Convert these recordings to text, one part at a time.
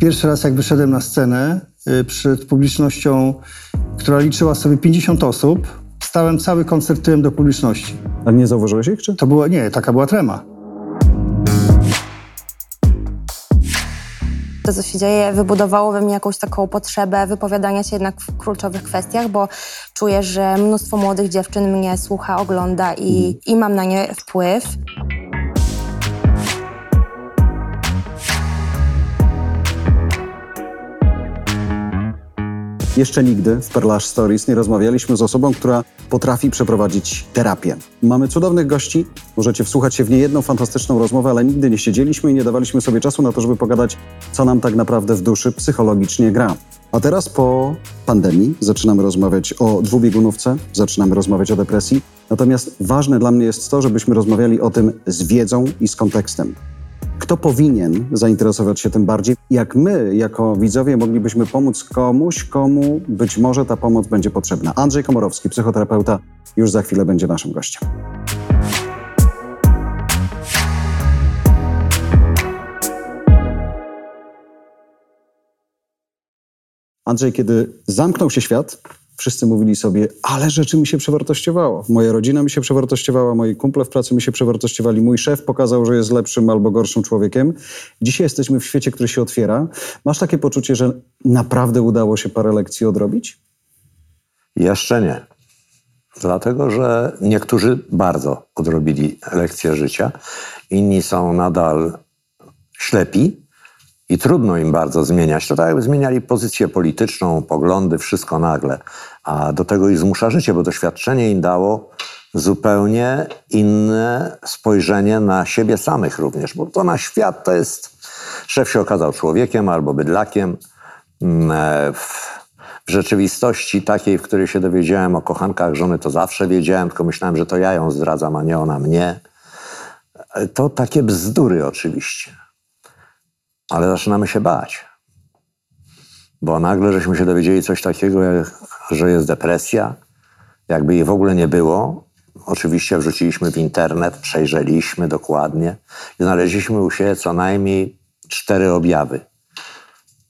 Pierwszy raz, jak wyszedłem na scenę y, przed publicznością, która liczyła sobie 50 osób, stałem cały koncert tyłem do publiczności. Ale nie zauważyłeś ich, czy? To była, nie, taka była trema. To, co się dzieje, wybudowało we mnie jakąś taką potrzebę wypowiadania się jednak w kluczowych kwestiach, bo czuję, że mnóstwo młodych dziewczyn mnie słucha, ogląda i, i mam na nie wpływ. Jeszcze nigdy w Perlash Stories nie rozmawialiśmy z osobą, która potrafi przeprowadzić terapię. Mamy cudownych gości, możecie wsłuchać się w niejedną fantastyczną rozmowę, ale nigdy nie siedzieliśmy i nie dawaliśmy sobie czasu na to, żeby pogadać, co nam tak naprawdę w duszy psychologicznie gra. A teraz po pandemii zaczynamy rozmawiać o dwubiegunówce, zaczynamy rozmawiać o depresji. Natomiast ważne dla mnie jest to, żebyśmy rozmawiali o tym z wiedzą i z kontekstem. Kto powinien zainteresować się tym bardziej? Jak my, jako widzowie, moglibyśmy pomóc komuś, komu być może ta pomoc będzie potrzebna? Andrzej Komorowski, psychoterapeuta, już za chwilę będzie naszym gościem. Andrzej, kiedy zamknął się świat, wszyscy mówili sobie, ale rzeczy mi się przewartościowało. Moja rodzina mi się przewartościowała, moi kumple w pracy mi się przewartościowali, mój szef pokazał, że jest lepszym albo gorszym człowiekiem. Dzisiaj jesteśmy w świecie, który się otwiera. Masz takie poczucie, że naprawdę udało się parę lekcji odrobić? Jeszcze nie. Dlatego, że niektórzy bardzo odrobili lekcję życia, inni są nadal ślepi i trudno im bardzo zmieniać. To tak jakby zmieniali pozycję polityczną, poglądy, wszystko nagle. A do tego ich zmusza życie, bo doświadczenie im dało zupełnie inne spojrzenie na siebie samych również, bo to na świat to jest... Szef się okazał człowiekiem albo bydlakiem. Mm, e, W, w rzeczywistości takiej, w której się dowiedziałem o kochankach żony, to zawsze wiedziałem, tylko myślałem, że to ja ją zdradzam, a nie ona mnie. E, To takie bzdury oczywiście. Ale zaczynamy się bać. Bo nagle żeśmy się dowiedzieli coś takiego, jak, że jest depresja, jakby jej w ogóle nie było. Oczywiście wrzuciliśmy w internet, przejrzeliśmy dokładnie i znaleźliśmy u siebie co najmniej cztery objawy.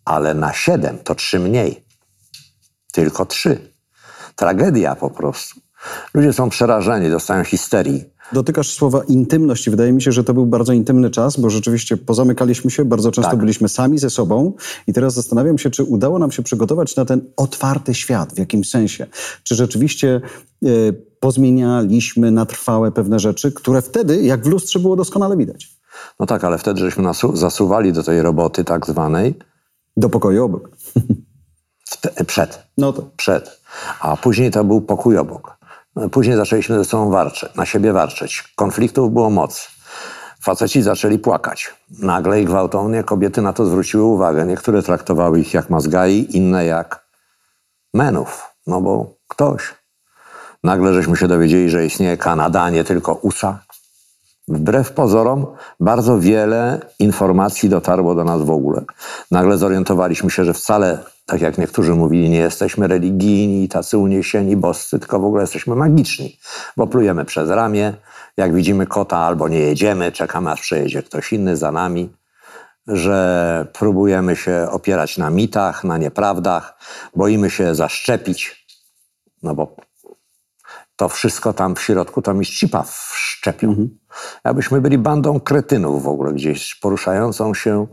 Ale na siedem to trzy mniej. Tylko trzy. Tragedia po prostu. Ludzie są przerażeni, dostają histerii. Dotykasz słowa intymność i wydaje mi się, że to był bardzo intymny czas, bo rzeczywiście pozamykaliśmy się, bardzo często Tak. byliśmy sami ze sobą i teraz zastanawiam się, czy udało nam się przygotować na ten otwarty świat w jakimś sensie. Czy rzeczywiście e, pozmienialiśmy na trwałe pewne rzeczy, które wtedy, jak w lustrze, było doskonale widać. No tak, ale wtedy żeśmy nasu- zasuwali do tej roboty tak zwanej Do pokoju obok. wte- przed. No to. przed. A później to był pokój obok. Później zaczęliśmy ze sobą warczeć, na siebie warczeć. Konfliktów było moc. Faceci zaczęli płakać. Nagle i gwałtownie kobiety na to zwróciły uwagę. Niektóre traktowały ich jak mazgai, inne jak menów. No bo ktoś. Nagle żeśmy się dowiedzieli, że istnieje Kanada, nie tylko USA. Wbrew pozorom, bardzo wiele informacji dotarło do nas w ogóle. Nagle zorientowaliśmy się, że wcale, tak jak niektórzy mówili, nie jesteśmy religijni, tacy uniesieni, boscy, tylko w ogóle jesteśmy magiczni, bo plujemy przez ramię, jak widzimy kota albo nie jedziemy, czekamy aż przejedzie ktoś inny za nami, że próbujemy się opierać na mitach, na nieprawdach, boimy się zaszczepić, no bo to wszystko tam w środku to mi chipa wszczepią. Jakbyśmy byli bandą kretynów w ogóle gdzieś, poruszającą się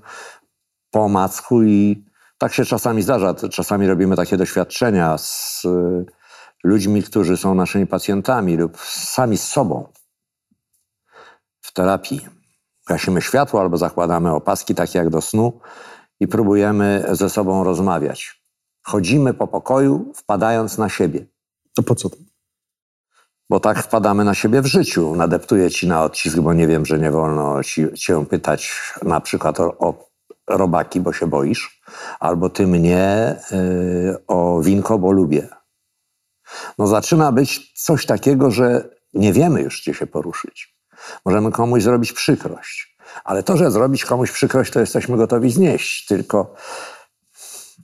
po macku i tak się czasami zdarza. Czasami robimy takie doświadczenia z y, ludźmi, którzy są naszymi pacjentami lub sami z sobą w terapii. Gasimy światło albo zakładamy opaski takie jak do snu i próbujemy ze sobą rozmawiać. Chodzimy po pokoju, wpadając na siebie To po co to? bo tak wpadamy na siebie w życiu. Nadeptuję ci na odcisk, bo nie wiem, że nie wolno ci, cię pytać na przykład o, o robaki, bo się boisz, albo ty mnie y, o winko, bo lubię. No zaczyna być coś takiego, że nie wiemy już, gdzie się poruszyć. Możemy komuś zrobić przykrość. Ale to, że zrobić komuś przykrość, to jesteśmy gotowi znieść. Tylko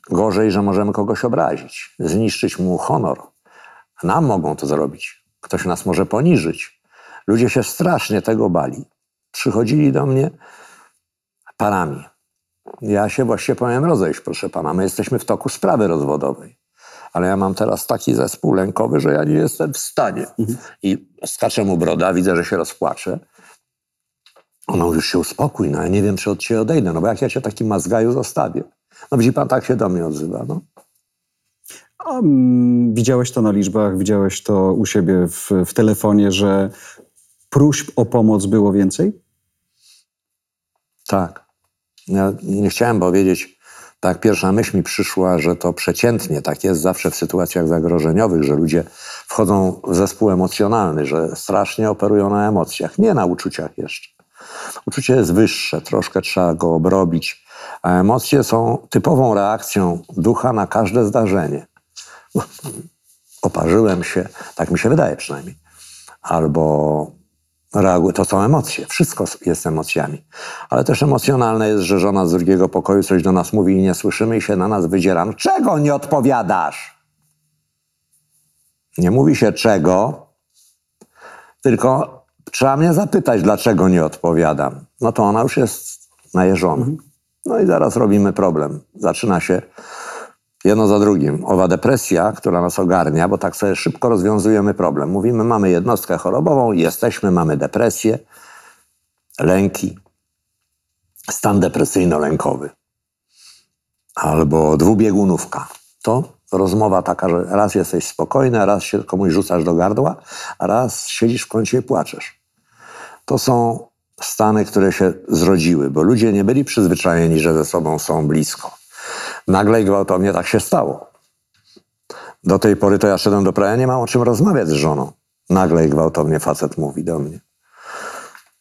gorzej, że możemy kogoś obrazić, zniszczyć mu honor. Nam mogą to zrobić. Ktoś nas może poniżyć. Ludzie się strasznie tego bali. Przychodzili do mnie parami. Ja się właściwie powinien rozejść, proszę pana. My jesteśmy w toku sprawy rozwodowej. Ale ja mam teraz taki zespół lękowy, że ja nie jestem w stanie. I skaczę mu broda, widzę, że się rozpłacze. Ona mówi, już się uspokój, no ja nie wiem, czy od ciebie odejdę, no bo jak ja cię takim mazgaju zostawię? No widzi pan, tak się do mnie odzywa, no. A mm, widziałeś to na liczbach, widziałeś to u siebie w, w telefonie, że próśb o pomoc było więcej? Tak. Ja nie chciałem powiedzieć, tak pierwsza myśl mi przyszła, że to przeciętnie tak jest zawsze w sytuacjach zagrożeniowych, że ludzie wchodzą w zespół emocjonalny, że strasznie operują na emocjach, nie na uczuciach jeszcze. Uczucie jest wyższe, troszkę trzeba go obrobić, a emocje są typową reakcją ducha na każde zdarzenie. Oparzyłem się, tak mi się wydaje przynajmniej. Albo reaguje, to są emocje, wszystko jest emocjami. Ale też emocjonalne jest, że żona z drugiego pokoju coś do nas mówi i nie słyszymy i się na nas wydzieram. Czego nie odpowiadasz? Nie mówi się czego, tylko trzeba mnie zapytać, dlaczego nie odpowiadam. No to ona już jest najeżona. No i zaraz robimy problem. Zaczyna się jedno za drugim. Owa depresja, która nas ogarnia, bo tak sobie szybko rozwiązujemy problem. Mówimy, mamy jednostkę chorobową, jesteśmy, mamy depresję, lęki, stan depresyjno-lękowy albo dwubiegunówka. To rozmowa taka, że raz jesteś spokojny, raz się komuś rzucasz do gardła, a raz siedzisz w kącie i płaczesz. To są stany, które się zrodziły, bo ludzie nie byli przyzwyczajeni, że ze sobą są blisko. Nagle i gwałtownie tak się stało. Do tej pory to ja szedłem do prawa, nie mam o czym rozmawiać z żoną. Nagle i gwałtownie facet mówi do mnie.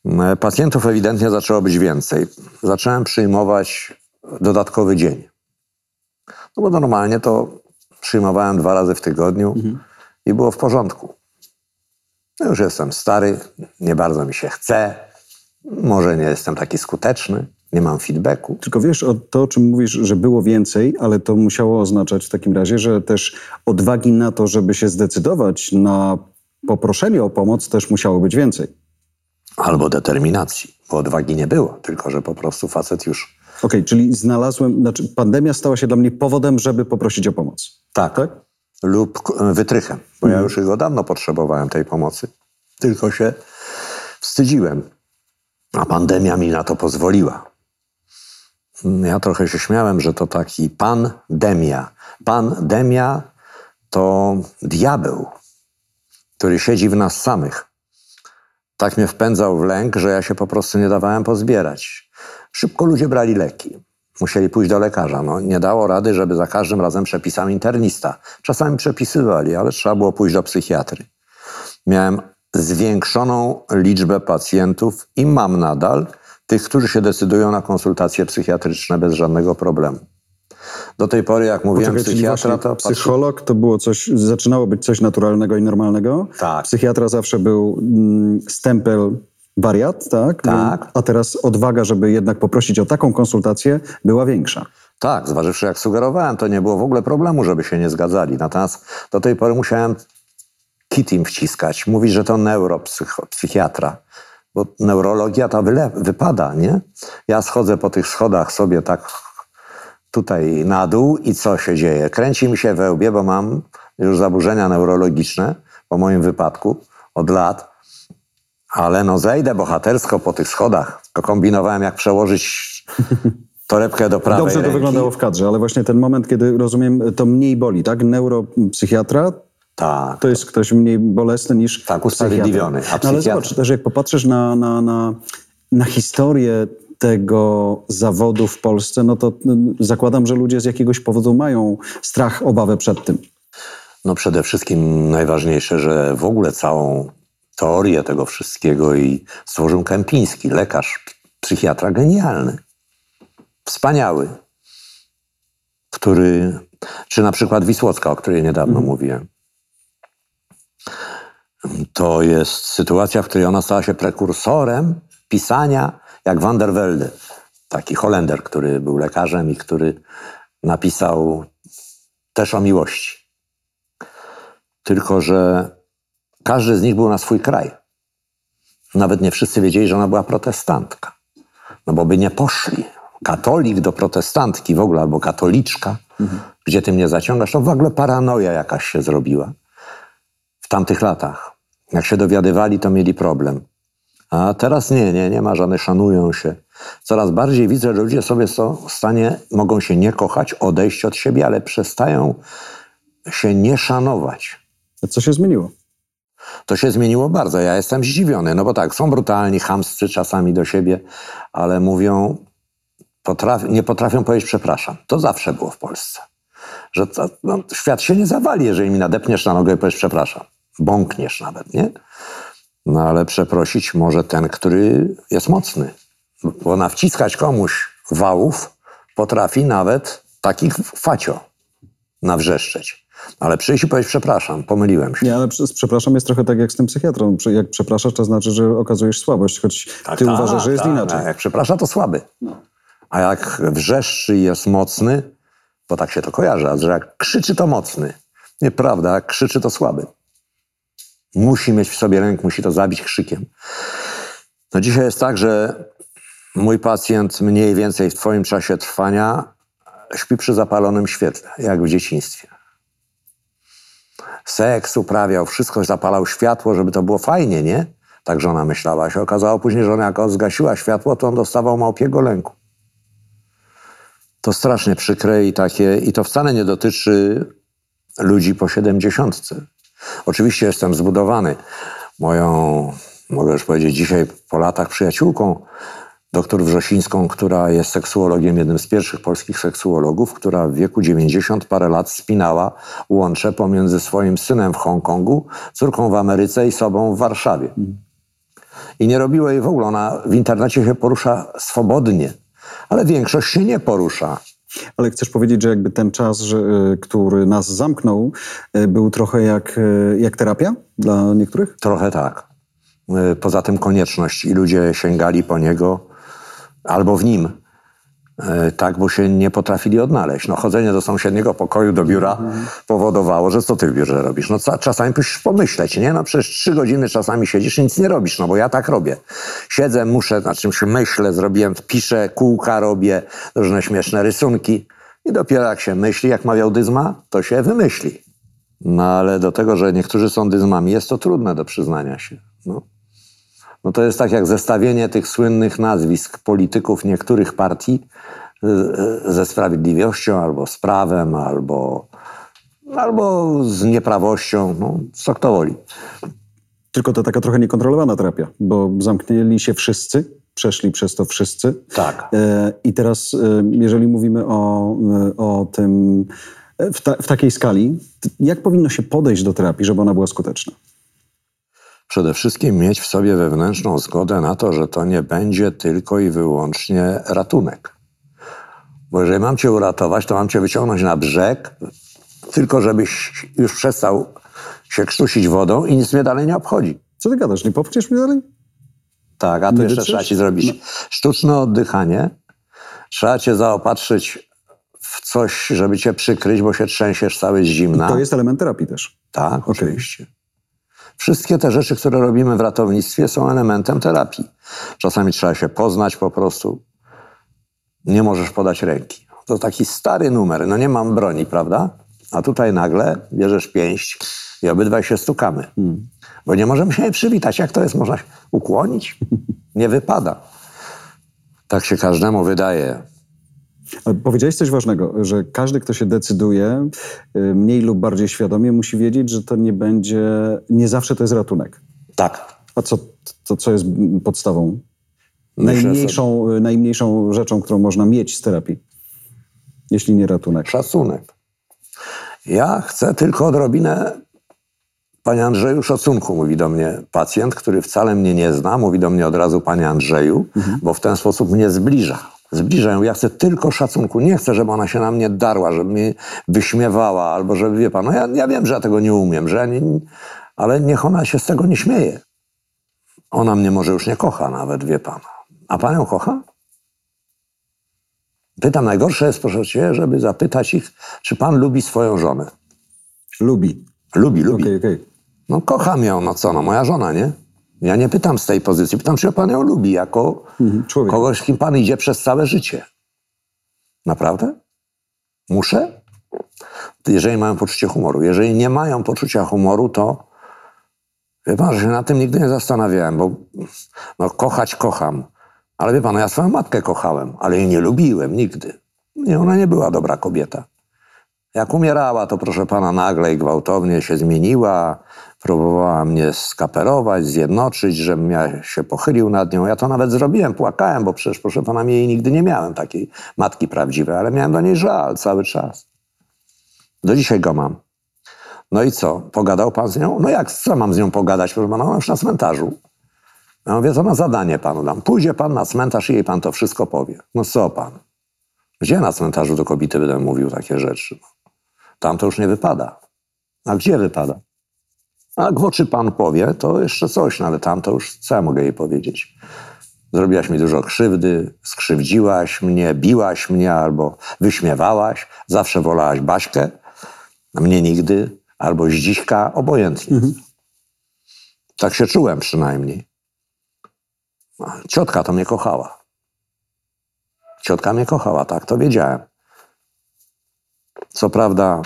E, Pacjentów ewidentnie zaczęło być więcej. Zacząłem przyjmować dodatkowy dzień. No bo normalnie to przyjmowałem dwa razy w tygodniu i było w porządku. No już jestem stary, nie bardzo mi się chce, może nie jestem taki skuteczny, nie mam feedbacku. Tylko wiesz, o to, o czym mówisz, że było więcej, ale to musiało oznaczać w takim razie, że też odwagi na to, żeby się zdecydować na poproszenie o pomoc, też musiało być więcej. Albo determinacji, bo odwagi nie było, tylko że po prostu facet już. Okej, czyli znalazłem, znaczy pandemia stała się dla mnie powodem, żeby poprosić o pomoc. Tak. Tak? Lub wytrychem, bo ja już go dawno potrzebowałem tej pomocy. Tylko się wstydziłem. A pandemia mi na to pozwoliła. Ja trochę się śmiałem, że to taki pandemia. Pandemia to diabeł, który siedzi w nas samych. Tak mnie wpędzał w lęk, że ja się po prostu nie dawałem pozbierać. Szybko ludzie brali leki. Musieli pójść do lekarza. No, nie dało rady, żeby za każdym razem przepisał internista. Czasami przepisywali, ale trzeba było pójść do psychiatry. Miałem zwiększoną liczbę pacjentów i mam nadal tych, którzy się decydują na konsultacje psychiatryczne bez żadnego problemu. Do tej pory, jak mówiłem, Poczekaj, psychiatra to psycholog to było coś, zaczynało być coś naturalnego i normalnego. Tak. Psychiatra zawsze był mm, stempel wariat, tak? Tak. A teraz odwaga, żeby jednak poprosić o taką konsultację, była większa. Tak, zważywszy jak sugerowałem, to nie było w ogóle problemu, żeby się nie zgadzali. Natomiast do tej pory musiałem kit im wciskać, mówić, że to neuropsychiatra, bo neurologia ta wyle, wypada, nie? Ja schodzę po tych schodach sobie tak tutaj na dół i co się dzieje? Kręci mi się we łbie, bo mam już zaburzenia neurologiczne po moim wypadku od lat, ale no zejdę bohatersko po tych schodach. To kombinowałem, jak przełożyć torebkę do prawej Dobrze to ręki. wyglądało w kadrze, ale właśnie ten moment, kiedy rozumiem, to mniej boli, tak? Neuropsychiatra Tak. to jest ktoś mniej bolesny niż Tak, usprawiedliwiony. No, ale zobacz, też jak popatrzysz na, na, na, na historię tego zawodu w Polsce, no to mm, zakładam, że ludzie z jakiegoś powodu mają strach, obawę przed tym. No przede wszystkim najważniejsze, że w ogóle całą teorię tego wszystkiego i stworzył Kępiński, lekarz, psychiatra genialny, wspaniały, który, czy na przykład Wisłocka, o której niedawno mówiłem. To jest sytuacja, w której ona stała się prekursorem pisania jak Van der Velde, taki Holender, który był lekarzem i który napisał też o miłości. Tylko, że każdy z nich był na swój kraj. Nawet nie wszyscy wiedzieli, że ona była protestantka. No bo by nie poszli. katolik do protestantki w ogóle, albo katoliczka, gdzie ty mnie zaciągasz, to w ogóle paranoja jakaś się zrobiła. Tamtych latach. Jak się dowiadywali, to mieli problem. A teraz nie, nie, nie ma żadnych, szanują się. Coraz bardziej widzę, że ludzie sobie są w stanie, mogą się nie kochać, odejść od siebie, ale przestają się nie szanować. A co się zmieniło? To się zmieniło bardzo. Ja jestem zdziwiony, no bo tak, są brutalni, chamscy czasami do siebie, ale mówią, potrafi, nie potrafią powiedzieć przepraszam. To zawsze było w Polsce. Że to, no, świat się nie zawali, jeżeli mi nadepniesz na nogę i powiesz przepraszam. Bąkniesz nawet, nie? No ale przeprosić może ten, który jest mocny. Bo nawciskać komuś wałów potrafi nawet taki facio nawrzeszczeć. Ale przyjść i powiedzieć przepraszam, pomyliłem się. Nie, ale przez- przepraszam jest trochę tak jak z tym psychiatrą. Jak przepraszasz, to znaczy, że okazujesz słabość, choć ty tak, uważasz, że jest tak. inaczej. A jak przeprasza, to słaby. A jak wrzeszczy i jest mocny, bo tak się to kojarzy, że jak krzyczy, to mocny. Nieprawda, jak krzyczy, to słaby. Musi mieć w sobie ręk, musi to zabić krzykiem. No dzisiaj jest tak, że mój pacjent mniej więcej w twoim czasie trwania śpi przy zapalonym świetle, jak w dzieciństwie. Seks uprawiał, wszystko zapalał światło, żeby to było fajnie, nie? Tak żona myślała. Się okazało później, że ona jak zgasiła światło, to on dostawał małpiego lęku. To strasznie przykre i takie, i to wcale nie dotyczy ludzi po siedemdziesiątce. Oczywiście jestem zbudowany. Moją, mogę już powiedzieć dzisiaj po latach przyjaciółką, doktor Wrzosińską, która jest seksuologiem, jednym z pierwszych polskich seksuologów, która w wieku 90 parę lat spinała łącze pomiędzy swoim synem w Hongkongu, córką w Ameryce i sobą w Warszawie. I nie robiła jej w ogóle. Ona w internecie się porusza swobodnie, ale większość się nie porusza. Ale chcesz powiedzieć, że jakby ten czas, że, y, który nas zamknął, y, był trochę jak, y, jak terapia dla niektórych? Trochę tak. Poza tym konieczność i ludzie sięgali po niego albo w nim. Y, Tak, bo się nie potrafili odnaleźć. No, chodzenie do sąsiedniego pokoju, do biura powodowało, że co ty w biurze robisz? No czasami musisz pomyśleć, nie? No przecież trzy godziny czasami siedzisz i nic nie robisz, no bo ja tak robię. Siedzę, muszę, na czymś myślę, zrobiłem, piszę, kółka robię, różne śmieszne rysunki i dopiero jak się myśli, jak mawiał Dyzma, to się wymyśli. No ale do tego, że niektórzy są dyzmami, jest to trudne do przyznania się. No. No to jest tak jak zestawienie tych słynnych nazwisk polityków niektórych partii y, y, ze sprawiedliwością, albo z prawem, albo, albo z nieprawością. No, co kto woli. Tylko to taka trochę niekontrolowana terapia, bo zamknęli się wszyscy, przeszli przez to wszyscy. Tak. E, I teraz, e, jeżeli mówimy o, e, o tym w, ta, w takiej skali, jak powinno się podejść do terapii, żeby ona była skuteczna? Przede wszystkim mieć w sobie wewnętrzną zgodę na to, że to nie będzie tylko i wyłącznie ratunek. Bo jeżeli mam cię uratować, to mam cię wyciągnąć na brzeg, tylko żebyś już przestał się krztusić wodą i nic mnie dalej nie obchodzi. Co ty gadasz? Nie popchniesz mnie dalej? Tak, a tu Nie jeszcze trzeba ci zrobić sztuczne oddychanie. Trzeba cię zaopatrzyć w coś, żeby cię przykryć, bo się trzęsiesz cały z zimna. To jest element terapii też. Tak, oczywiście. Wszystkie te rzeczy, które robimy w ratownictwie, są elementem terapii. Czasami trzeba się poznać po prostu. Nie możesz podać ręki. To taki stary numer. No nie mam broni, prawda? A tutaj nagle bierzesz pięść i obydwaj się stukamy. Bo nie możemy się przywitać. Jak to jest? Można się ukłonić? Nie wypada. Tak się każdemu wydaje. Ale powiedziałeś coś ważnego, że każdy, kto się decyduje, y, mniej lub bardziej świadomie, musi wiedzieć, że to nie będzie, nie zawsze to jest ratunek. Tak. A co, to, co jest podstawą? Najmniejszą, y, najmniejszą rzeczą, którą można mieć z terapii, jeśli nie ratunek. Szacunek. Ja chcę tylko odrobinę, panie Andrzeju, szacunku, mówi do mnie pacjent, który wcale mnie nie zna, mówi do mnie od razu panie Andrzeju, bo w ten sposób mnie zbliża. Zbliża ją. Ja chcę tylko szacunku. Nie chcę, żeby ona się na mnie darła, żeby mnie wyśmiewała, albo żeby, wie pan, no ja, ja wiem, że ja tego nie umiem, że ja nie, ale niech ona się z tego nie śmieje. Ona mnie może już nie kocha nawet, wie pan. A pan ją kocha? Pytam, najgorsze jest, proszę cię, żeby zapytać ich, czy pan lubi swoją żonę. Lubi. Lubi, lubi. Okej, okej. No kocham ją, no co, no moja żona, nie? Ja nie pytam z tej pozycji, pytam, czy pan ją lubi jako Mhm, kogoś, z kim pan idzie przez całe życie. Naprawdę? Muszę? Jeżeli mają poczucie humoru. Jeżeli nie mają poczucia humoru, to wie pan, że się na tym nigdy nie zastanawiałem, bo no, kochać kocham. Ale wie pan, no, ja swoją matkę kochałem, ale jej nie lubiłem nigdy. Nie, ona nie była dobra kobieta. Jak umierała, to proszę pana, nagle i gwałtownie się zmieniła, próbowała mnie skaperować, zjednoczyć, żebym ja się pochylił nad nią. Ja to nawet zrobiłem, płakałem, bo przecież, proszę pana, jej nigdy nie miałem takiej matki prawdziwej, ale miałem do niej żal cały czas. Do dzisiaj go mam. No i co? Pogadał pan z nią? No jak, co mam z nią pogadać, proszę pana? Ona już na cmentarzu. Ja mówię, to na zadanie panu dam. Pójdzie pan na cmentarz i jej pan to wszystko powie. No co pan? Gdzie na cmentarzu do kobiety będę mówił takie rzeczy? Tam to już nie wypada. A gdzie wypada? A jak w oczy pan powie, to jeszcze coś, no ale tam to już co ja mogę jej powiedzieć? Zrobiłaś mi dużo krzywdy, skrzywdziłaś mnie, biłaś mnie albo wyśmiewałaś. Zawsze wolałaś Baśkę, mnie nigdy, albo Zdziśka, obojętnie. Tak się czułem przynajmniej. Ciotka to mnie kochała. Ciotka mnie kochała, tak, to wiedziałem. Co prawda,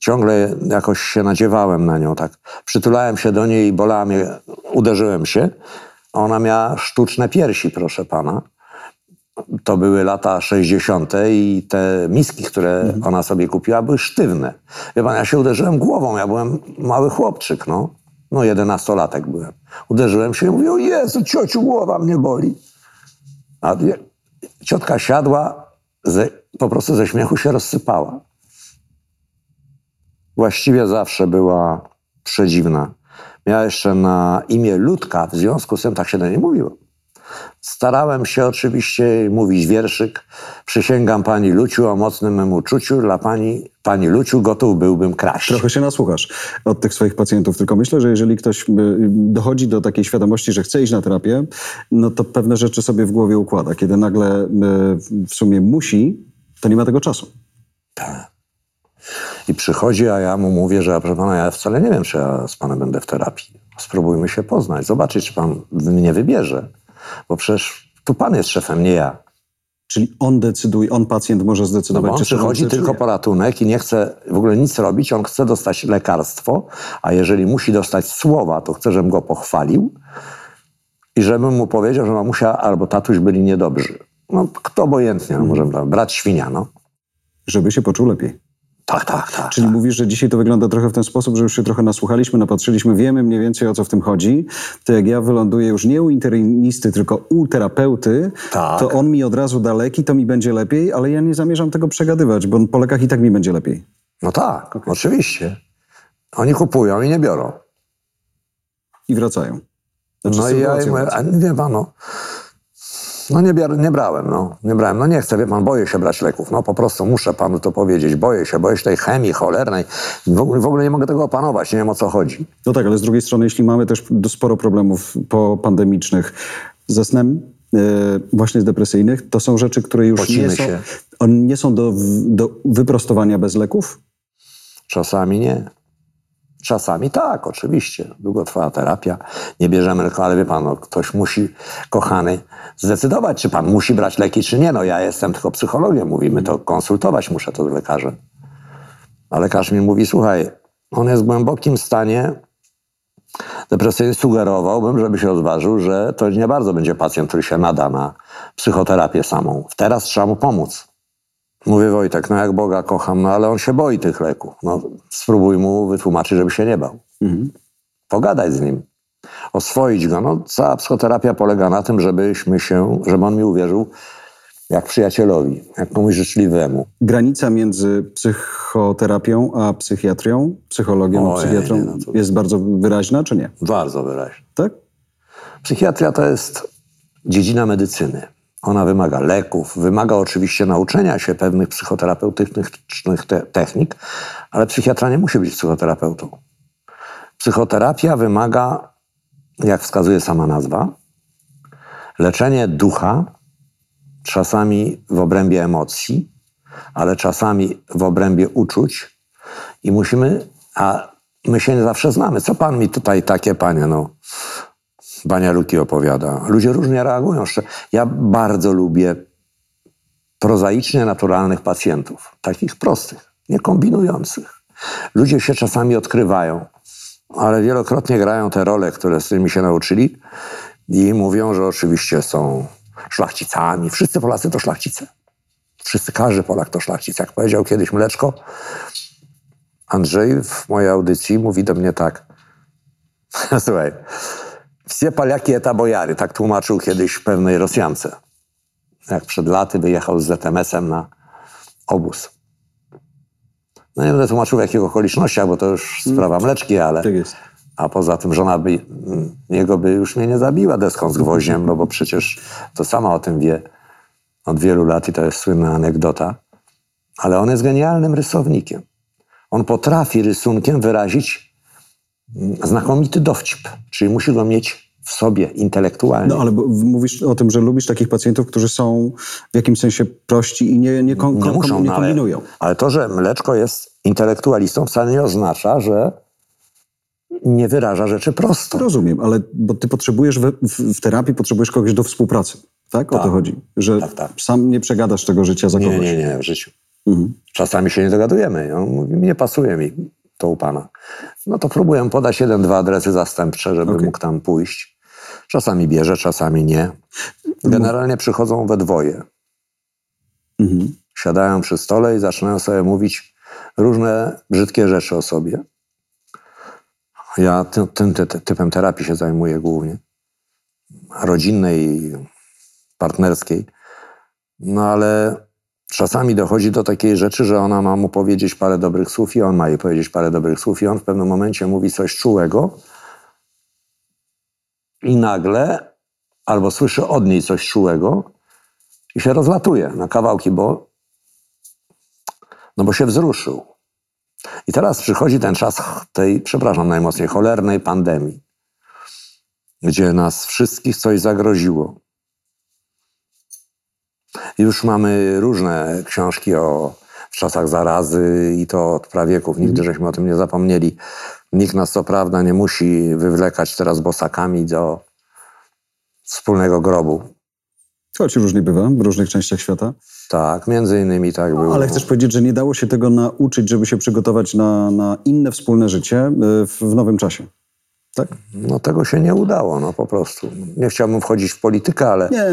ciągle jakoś się nadziewałem na nią, tak. Przytulałem się do niej i bolała mnie, uderzyłem się. Ona miała sztuczne piersi, proszę pana. To były lata 60. i te miski, które ona sobie kupiła, były sztywne. Wie pan, ja się uderzyłem głową, ja byłem mały chłopczyk, no. No, jedenastolatek byłem. Uderzyłem się i mówię, o Jezu, ciociu, głowa mnie boli. A ciotka siadła, ze, po prostu ze śmiechu się rozsypała. Właściwie zawsze była przedziwna. Miała jeszcze na imię Ludka, w związku z tym tak się do niej mówiło. Starałem się oczywiście mówić wierszyk. Przysięgam pani Luciu o mocnym mym uczuciu. Dla pani, pani Luciu gotów byłbym kraść. Trochę się nasłuchasz od tych swoich pacjentów, tylko myślę, że jeżeli ktoś y, dochodzi do takiej świadomości, że chce iść na terapię, no to pewne rzeczy sobie w głowie układa. Kiedy nagle y, w sumie musi, to nie ma tego czasu. I przychodzi, a ja mu mówię, że proszę pana, ja wcale nie wiem, czy ja z panem będę w terapii. Spróbujmy się poznać, zobaczyć, czy pan mnie wybierze. Bo przecież tu pan jest szefem, nie ja. Czyli on decyduje, on pacjent może No zdecydować, bo on czy przychodzi tylko po ratunek i nie chce w ogóle nic robić, on chce dostać lekarstwo, a jeżeli musi dostać słowa, to chce, żebym go pochwalił i żebym mu powiedział, że mamusia albo tatuś byli niedobrzy. No, kto obojętnie, no, możemy tam, brat świnia, no. Żeby się poczuł lepiej. Tak, tak, tak. Czyli mówisz, że dzisiaj to wygląda trochę w ten sposób, że już się trochę nasłuchaliśmy, napatrzyliśmy, wiemy mniej więcej o co w tym chodzi. To jak ja wyląduję już nie u internisty, tylko u terapeuty, Tak. to on mi od razu da leki, to mi będzie lepiej, ale ja nie zamierzam tego przegadywać, bo po lekach i tak mi będzie lepiej. No tak, oczywiście. Oni kupują i nie biorą. I wracają. Znaczy, No i ja im a pan, no, no nie, nie brałem, no, nie brałem, no nie chcę, wie pan, boję się brać leków, no po prostu muszę panu to powiedzieć, boję się, boję się tej chemii cholernej, w ogóle, w ogóle nie mogę tego opanować, nie wiem o co chodzi. No tak, ale z drugiej strony, jeśli mamy też sporo problemów popandemicznych ze snem, e, właśnie z depresyjnych, to są rzeczy, które już Pocimy nie są, się. one nie są do, do wyprostowania bez leków. Czasami nie. Czasami tak, oczywiście. Długo trwała terapia, nie bierzemy leku, ale wie pan, no, ktoś musi, kochany, zdecydować, czy pan musi brać leki, czy nie. No ja jestem tylko psychologiem, mówimy to, konsultować muszę to z lekarzem. A lekarz mi mówi, słuchaj, on jest w głębokim stanie depresyjnym, sugerowałbym, żeby się odważył, że to nie bardzo będzie pacjent, który się nada na psychoterapię samą. Teraz trzeba mu pomóc. Mówię Wojtek, no jak Boga kocham, no ale on się boi tych leków. No spróbuj mu wytłumaczyć, żeby się nie bał. Pogadać z nim. Oswoić go. No cała psychoterapia polega na tym, żebyśmy się, żeby on mi uwierzył jak przyjacielowi, jak komuś życzliwemu. Granica między psychoterapią a psychiatrią, psychologią a psychiatrą nie, no to- jest bardzo wyraźna, czy nie? Bardzo wyraźnie. Tak? Psychiatria to jest dziedzina medycyny. Ona wymaga leków, wymaga oczywiście nauczenia się pewnych psychoterapeutycznych te- technik, ale psychiatra nie musi być psychoterapeutą. Psychoterapia wymaga, jak wskazuje sama nazwa, leczenie ducha, czasami w obrębie emocji, ale czasami w obrębie uczuć i musimy, a my się nie zawsze znamy. Co pan mi tutaj takie, panie, no, Bania Luki opowiada. Ludzie różnie reagują. Ja bardzo lubię prozaicznie naturalnych pacjentów, takich prostych, nie kombinujących. Ludzie się czasami odkrywają, ale wielokrotnie grają te role, które z którymi się nauczyli i mówią, że oczywiście są szlachcicami. Wszyscy Polacy to szlachcice. Wszyscy, każdy Polak to szlachcic. Jak powiedział kiedyś Mleczko, Andrzej w mojej audycji mówi do mnie tak. Słuchaj, wsie Paliaki eta bojary, tak tłumaczył kiedyś pewnej Rosjance. Jak przed laty wyjechał z ZMS-em na obóz. No nie będę tłumaczył w jakich okolicznościach, bo to już sprawa mleczki, ale... Tak jest. A poza tym żona by, mm, jego by już mnie nie zabiła deską z gwoździem, no bo przecież to sama o tym wie od wielu lat i to jest słynna anegdota. Ale on jest genialnym rysownikiem. On potrafi rysunkiem wyrazić mm, znakomity dowcip, czyli musi go mieć w sobie intelektualnie. No ale mówisz o tym, że lubisz takich pacjentów, którzy są w jakimś sensie prości i nie, nie, kon, nie muszą, nie no ale, kombinują. ale to, że Mleczko jest intelektualistą wcale nie oznacza, że nie wyraża rzeczy prosto. Rozumiem, ale bo ty potrzebujesz w, w, w terapii, potrzebujesz kogoś do współpracy. Tak? O Tak. to chodzi. Że Tak, tak. sam nie przegadasz tego życia za Nie, kogoś. nie, nie, w życiu. Mhm. Czasami się nie dogadujemy. On mówi, nie pasuje mi to u pana. No to próbuję podać jeden, dwa adresy zastępcze, żeby Okej. mógł tam pójść. Czasami bierze, czasami nie. Generalnie przychodzą we dwoje. Mhm. Siadają przy stole i zaczynają sobie mówić różne brzydkie rzeczy o sobie. Ja tym, tym ty, ty, typem terapii się zajmuję głównie. Rodzinnej i partnerskiej. No ale czasami dochodzi do takiej rzeczy, że ona ma mu powiedzieć parę dobrych słów i on ma jej powiedzieć parę dobrych słów i on w pewnym momencie mówi coś czułego i nagle albo słyszy od niej coś czułego i się rozlatuje na kawałki, bo no bo się wzruszył. I teraz przychodzi ten czas tej, przepraszam najmocniej, cholernej pandemii, gdzie nas wszystkich coś zagroziło. Już mamy różne książki o w czasach zarazy i to od prawieków. Nigdy żeśmy o tym nie zapomnieli. Nikt nas co prawda nie musi wywlekać teraz bosakami do wspólnego grobu. Choć różnie bywa w różnych częściach świata. Tak, między innymi tak było. Ale chcesz powiedzieć, że nie dało się tego nauczyć, żeby się przygotować na, na inne wspólne życie w, w nowym czasie. Tak? No tego się nie udało, no po prostu. Nie chciałbym wchodzić w politykę, ale Nie,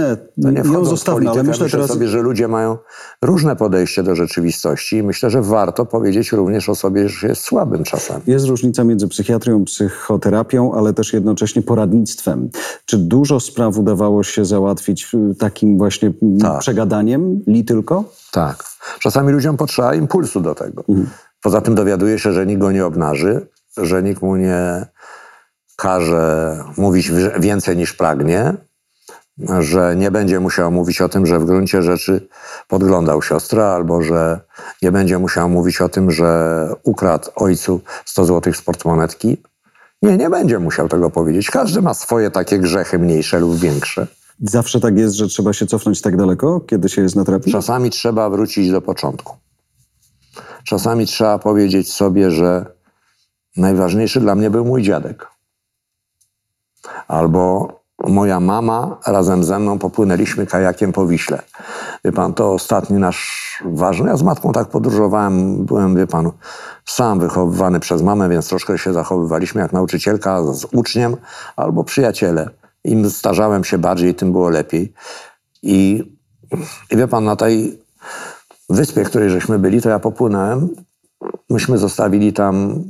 to nie ją wchodząc w zostawmy, politykę, ale myślę myślę teraz... sobie, że ludzie mają różne podejście do rzeczywistości i myślę, że warto powiedzieć również o sobie, że jest słabym czasami. Jest różnica między psychiatrią, psychoterapią, ale też jednocześnie poradnictwem. Czy dużo spraw udawało się załatwić y, takim właśnie mm, Tak. przegadaniem? Li tylko? Tak. Czasami ludziom potrzeba impulsu do tego. Poza tym dowiaduje się, że nikt go nie obnaży, że nikt mu nie każe mówić więcej niż pragnie, że nie będzie musiał mówić o tym, że w gruncie rzeczy podglądał siostrę, albo że nie będzie musiał mówić o tym, że ukradł ojcu 100 zł z portmonetki. Nie, nie będzie musiał tego powiedzieć. Każdy ma swoje takie grzechy, mniejsze lub większe. Zawsze tak jest, że trzeba się cofnąć tak daleko, kiedy się jest na terapii? Czasami trzeba wrócić do początku. Czasami trzeba powiedzieć sobie, że najważniejszy dla mnie był mój dziadek. Albo moja mama razem ze mną popłynęliśmy kajakiem po Wiśle. Wie pan, to ostatni nasz ważny. Ja z matką tak podróżowałem, byłem, wie pan, sam wychowywany przez mamę, więc troszkę się zachowywaliśmy jak nauczycielka z uczniem albo przyjaciele. Im starzałem się bardziej, tym było lepiej. I, i wie pan, na tej wyspie, której żeśmy byli, to ja popłynąłem. Myśmy zostawili tam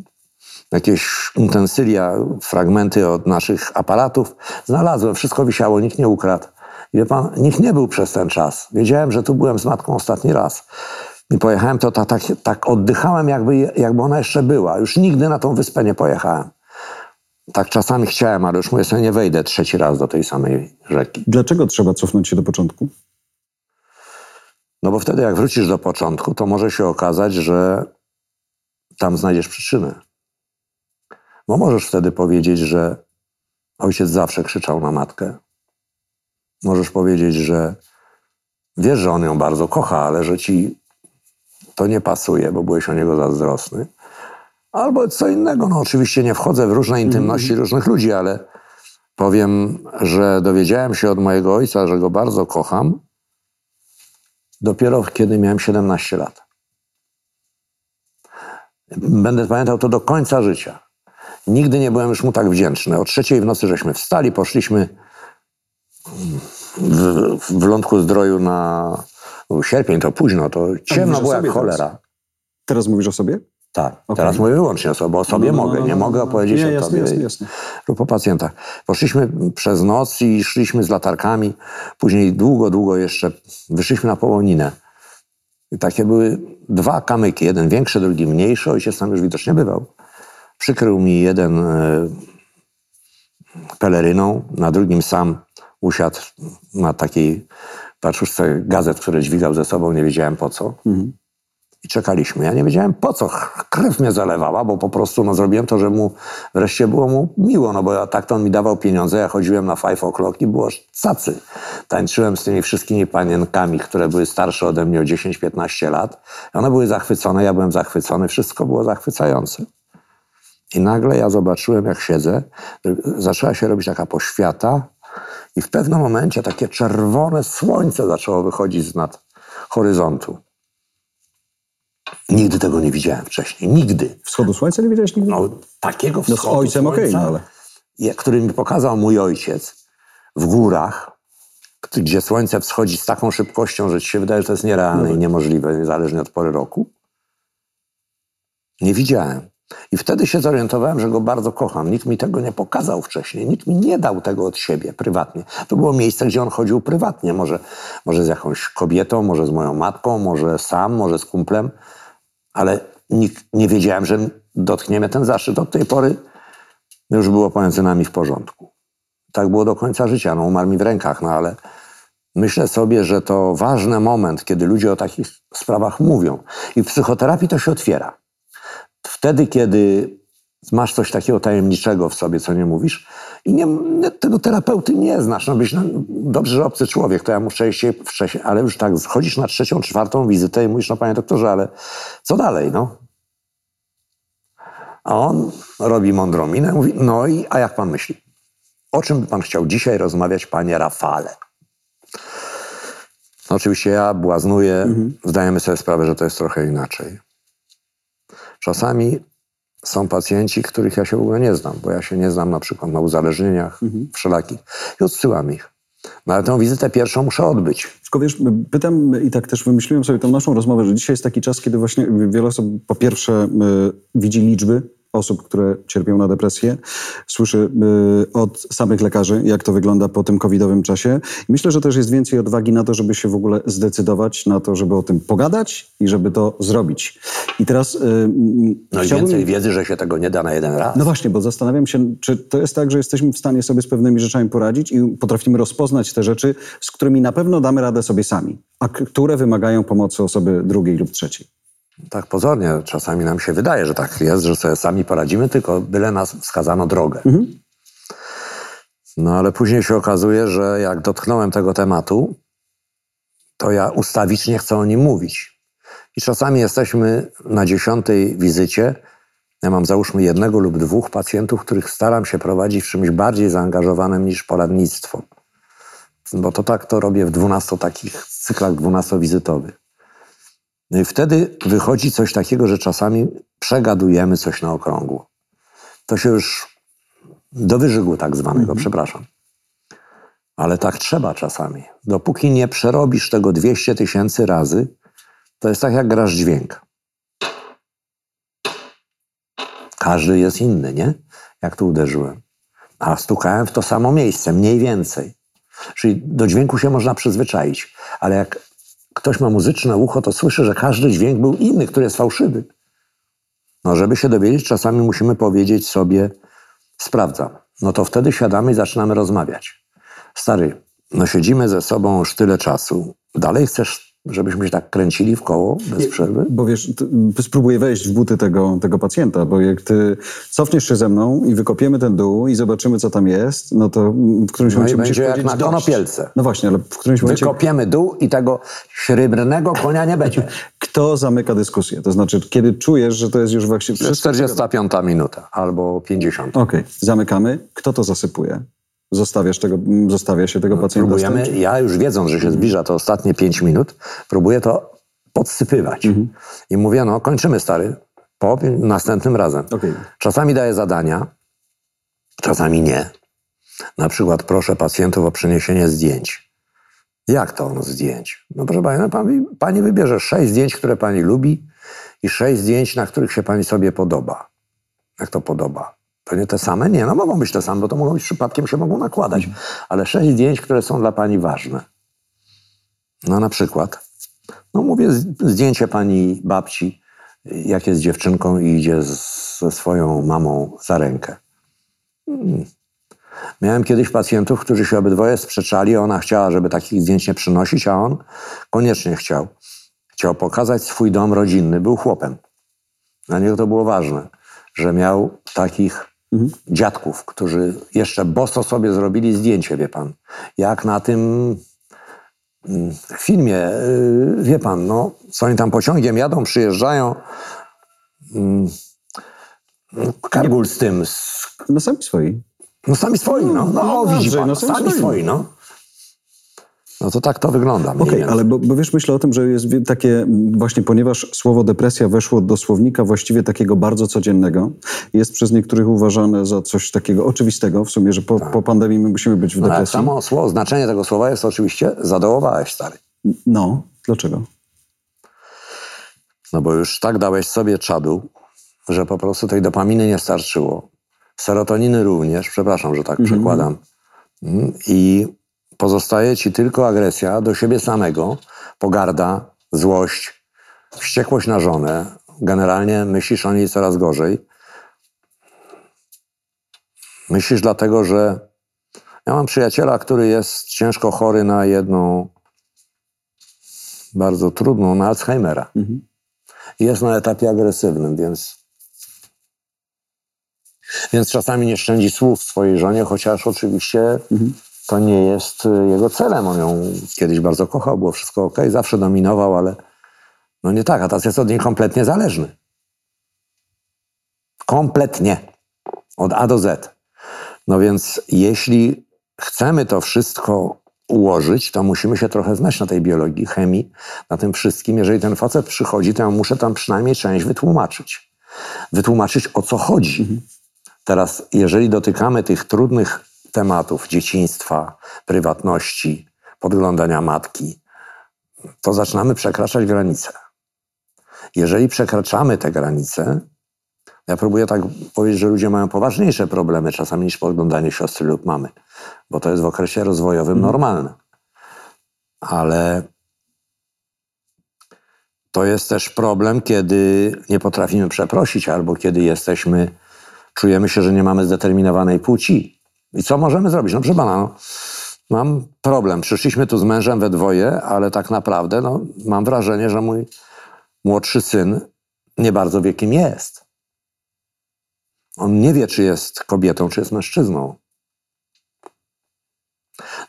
jakieś utensylia, fragmenty od naszych aparatów. Znalazłem, wszystko wisiało, nikt nie ukradł. I wie pan, nikt nie był przez ten czas. Wiedziałem, że tu byłem z matką ostatni raz. I pojechałem, to tak, tak, tak oddychałem, jakby, jakby ona jeszcze była. Już nigdy na tą wyspę nie pojechałem. Tak czasami chciałem, ale już mówię sobie, nie wejdę trzeci raz do tej samej rzeki. Dlaczego trzeba cofnąć się do początku? No bo wtedy, jak wrócisz do początku, to może się okazać, że tam znajdziesz przyczynę. Bo możesz wtedy powiedzieć, że ojciec zawsze krzyczał na matkę. Możesz powiedzieć, że wiesz, że on ją bardzo kocha, ale że ci to nie pasuje, bo byłeś o niego zazdrosny. Albo co innego. No oczywiście nie wchodzę w różne intymności różnych ludzi, ale powiem, że dowiedziałem się od mojego ojca, że go bardzo kocham, dopiero kiedy miałem 17 lat. Będę pamiętał to do końca życia. Nigdy nie byłem już mu tak wdzięczny. O trzeciej w nocy żeśmy wstali, poszliśmy w, w Lądku Zdroju na był sierpień, to późno, to ciemno było jak sobie teraz? cholera. Teraz mówisz o sobie? Tak, Okej. teraz mówię wyłącznie o sobie, bo o sobie No, no, mogę, no, nie no, mogę no. opowiedzieć Nie, o jasne, tobie jasne, jasne. lub o pacjentach. Poszliśmy przez noc i szliśmy z latarkami, później długo, długo jeszcze wyszliśmy na Połoninę. I takie były dwa kamyki, jeden większy, drugi mniejszy, ojciec tam już widocznie bywał. Przykrył mi jeden e, peleryną, na drugim sam usiadł na takiej paczuszce gazet, które dźwigał ze sobą, nie wiedziałem po co. I czekaliśmy. Ja nie wiedziałem po co. Krew mnie zalewała, bo po prostu no, zrobiłem to, że mu wreszcie było mu miło, no bo ja, tak to on mi dawał pieniądze. Ja chodziłem na five o'clock i było cacy. Tańczyłem z tymi wszystkimi panienkami, które były starsze ode mnie o 10-15 lat. One były zachwycone, ja byłem zachwycony, wszystko było zachwycające. I nagle ja zobaczyłem, jak siedzę, zaczęła się robić taka poświata i w pewnym momencie takie czerwone słońce zaczęło wychodzić z nad horyzontu. Nigdy tego nie widziałem wcześniej. Nigdy. Wschodu słońca nie widziałeś nigdy? No, takiego No z wschodu ojcem słońca, no ale... je- który mi pokazał mój ojciec w górach, gdzie słońce wschodzi z taką szybkością, że ci się wydaje, że to jest nierealne i niemożliwe, niezależnie od pory roku. Nie widziałem. I wtedy się zorientowałem, że go bardzo kocham. Nikt mi tego nie pokazał wcześniej. Nikt mi nie dał tego od siebie prywatnie. To było miejsce, gdzie on chodził prywatnie. Może, może z jakąś kobietą, może z moją matką, może sam, może z kumplem. Ale nikt, nie wiedziałem, że dotknie mnie ten zaszczyt. Od tej pory już było pomiędzy nami w porządku. Tak było do końca życia. No, umarł mi w rękach, no ale myślę sobie, że to ważny moment, kiedy ludzie o takich sprawach mówią. I w psychoterapii to się otwiera. Wtedy, kiedy masz coś takiego tajemniczego w sobie, co nie mówisz, i nie, tego terapeuty nie znasz. No byś, no, dobrze, że obcy człowiek, to ja muszę wcześniej, wcześniej, ale już tak schodzisz na trzecią, czwartą wizytę i mówisz, no panie doktorze, ale co dalej, no? A on robi mądrą minę, mówi, no i a jak pan myśli? O czym by pan chciał dzisiaj rozmawiać, panie Rafale? No oczywiście ja błaznuję, zdajemy sobie sprawę, że to jest trochę inaczej. Czasami są pacjenci, których ja się w ogóle nie znam, bo ja się nie znam na przykład na uzależnieniach wszelakich i odsyłam ich. No ale tę wizytę pierwszą muszę odbyć. Tylko wiesz, pytam i tak też wymyśliłem sobie tą naszą rozmowę, że dzisiaj jest taki czas, kiedy właśnie wiele osób po pierwsze y, widzi liczby osób, które cierpią na depresję, słyszy y, od samych lekarzy, jak to wygląda po tym covidowym czasie. I myślę, że też jest więcej odwagi na to, żeby się w ogóle zdecydować na to, żeby o tym pogadać i żeby to zrobić. I teraz y, No i więcej wiedzy, że się tego nie da na jeden raz. No właśnie, bo zastanawiam się, czy to jest tak, że jesteśmy w stanie sobie z pewnymi rzeczami poradzić i potrafimy rozpoznać te rzeczy, z którymi na pewno damy radę sobie sami, a które wymagają pomocy osoby drugiej lub trzeciej. Tak pozornie czasami nam się wydaje, że tak jest, że sobie sami poradzimy, tylko byle nas wskazano drogę. No ale później się okazuje, że jak dotknąłem tego tematu, to ja ustawicznie chcę o nim mówić. I czasami jesteśmy na dziesiątej wizycie. Ja mam załóżmy jednego lub dwóch pacjentów, których staram się prowadzić w czymś bardziej zaangażowanym niż poradnictwo. Bo to tak to robię w 12 takich cyklach 12-wizytowych. No i wtedy wychodzi coś takiego, że czasami przegadujemy coś na okrągło. To się już do wyżygu tak zwanego, przepraszam. Ale tak trzeba czasami. Dopóki nie przerobisz tego 200 tysięcy razy, to jest tak jak grasz dźwięk. Każdy jest inny, nie? Jak tu uderzyłem. A stukałem w to samo miejsce, mniej więcej. Czyli do dźwięku się można przyzwyczaić. Ale jak ktoś ma muzyczne ucho, to słyszy, że każdy dźwięk był inny, który jest fałszywy. No, żeby się dowiedzieć, czasami musimy powiedzieć sobie, sprawdzam. No to wtedy siadamy i zaczynamy rozmawiać. Stary, no siedzimy ze sobą już tyle czasu. Dalej chcesz, żebyśmy się tak kręcili w koło bez przerwy? Bo wiesz, ty- spróbuję wejść w buty tego, tego pacjenta, bo jak ty cofniesz się ze mną i wykopiemy ten dół i zobaczymy, co tam jest, no to w którymś No momencie będzie jak na konopielce. No właśnie, ale w którymś momencie Wykopiemy dół i tego srebrnego konia nie będzie. kto zamyka dyskusję? To znaczy, kiedy czujesz, że to jest już właśnie To jest wszystko... 45 minuta albo 50. Okej, zamykamy. Kto to zasypuje? Zostawiasz tego, zostawia się tego pacjenta z tym, Próbujemy, ja już wiedząc, że się zbliża to ostatnie 5 minut, próbuję to podsypywać. Mhm. I mówię, no kończymy stary, po następnym razem. Okej. Czasami daję zadania, czasami nie. Na przykład proszę pacjentów o przeniesienie zdjęć. Jak to no, zdjęć? No proszę pani, no, pani, pani wybierze sześć zdjęć, które pani lubi i sześć zdjęć, na których się pani sobie podoba. Jak to podoba? To nie te same? Nie, no mogą być te same, bo to mogą być przypadkiem, się mogą nakładać. Ale sześć zdjęć, które są dla pani ważne. No na przykład, no mówię, zdjęcie pani babci, jak jest dziewczynką i idzie z, ze swoją mamą za rękę. Hmm. Miałem kiedyś pacjentów, którzy się obydwoje sprzeczali. Ona chciała, żeby takich zdjęć nie przynosić, a on koniecznie chciał. Chciał pokazać swój dom rodzinny. Był chłopem. Dla niego to było ważne, że miał takich dziadków, którzy jeszcze boso sobie zrobili zdjęcie, wie pan. Jak na tym mm, filmie, y, wie pan, no, co oni tam pociągiem jadą, przyjeżdżają. Mm, Kargul z tym, z, No sami swoi. no sami swoi, no, no, no widzi pan, no sami sami swoi, no. No to tak to wygląda. Okej, więcej. ale bo, bo wiesz, myślę o tym, że jest takie, właśnie ponieważ słowo depresja weszło do słownika właściwie takiego bardzo codziennego, jest przez niektórych uważane za coś takiego oczywistego, w sumie, że po, po pandemii my musimy być w Tak. No, ale depresji. samo słowo, znaczenie tego słowa jest oczywiście zadołowałeś, stary. No, dlaczego? No bo już tak dałeś sobie czadu, że po prostu tej dopaminy nie starczyło. Serotoniny również, przepraszam, że tak przekładam. Mm, I pozostaje ci tylko agresja do siebie samego, pogarda, złość, wściekłość na żonę. Generalnie myślisz o niej coraz gorzej. Myślisz dlatego, że ja mam przyjaciela, który jest ciężko chory na jedną bardzo trudną, na Alzheimera. Jest na etapie agresywnym, więc więc czasami nie szczędzi słów swojej żonie, chociaż oczywiście to nie jest y, jego celem. On ją kiedyś bardzo kochał, było wszystko ok, zawsze dominował, ale no nie tak, a teraz jest od niej kompletnie zależny. Kompletnie. Od A do Z. No więc jeśli chcemy to wszystko ułożyć, to musimy się trochę znać na tej biologii, chemii, na tym wszystkim. Jeżeli ten facet przychodzi, to ja muszę tam przynajmniej część wytłumaczyć. Wytłumaczyć, o co chodzi. Teraz, jeżeli dotykamy tych trudnych tematów dzieciństwa, prywatności, podglądania matki, to zaczynamy przekraczać granice. Jeżeli przekraczamy te granice, ja próbuję tak powiedzieć, że ludzie mają poważniejsze problemy czasami niż podglądanie siostry lub mamy, bo to jest w okresie rozwojowym normalne. Ale to jest też problem, kiedy nie potrafimy przeprosić, albo kiedy jesteśmy, czujemy się, że nie mamy zdeterminowanej płci. I co możemy zrobić? No proszę pana, no, mam problem. Przyszliśmy tu z mężem we dwoje, ale tak naprawdę no, mam wrażenie, że mój młodszy syn nie bardzo wie, kim jest. On nie wie, czy jest kobietą, czy jest mężczyzną.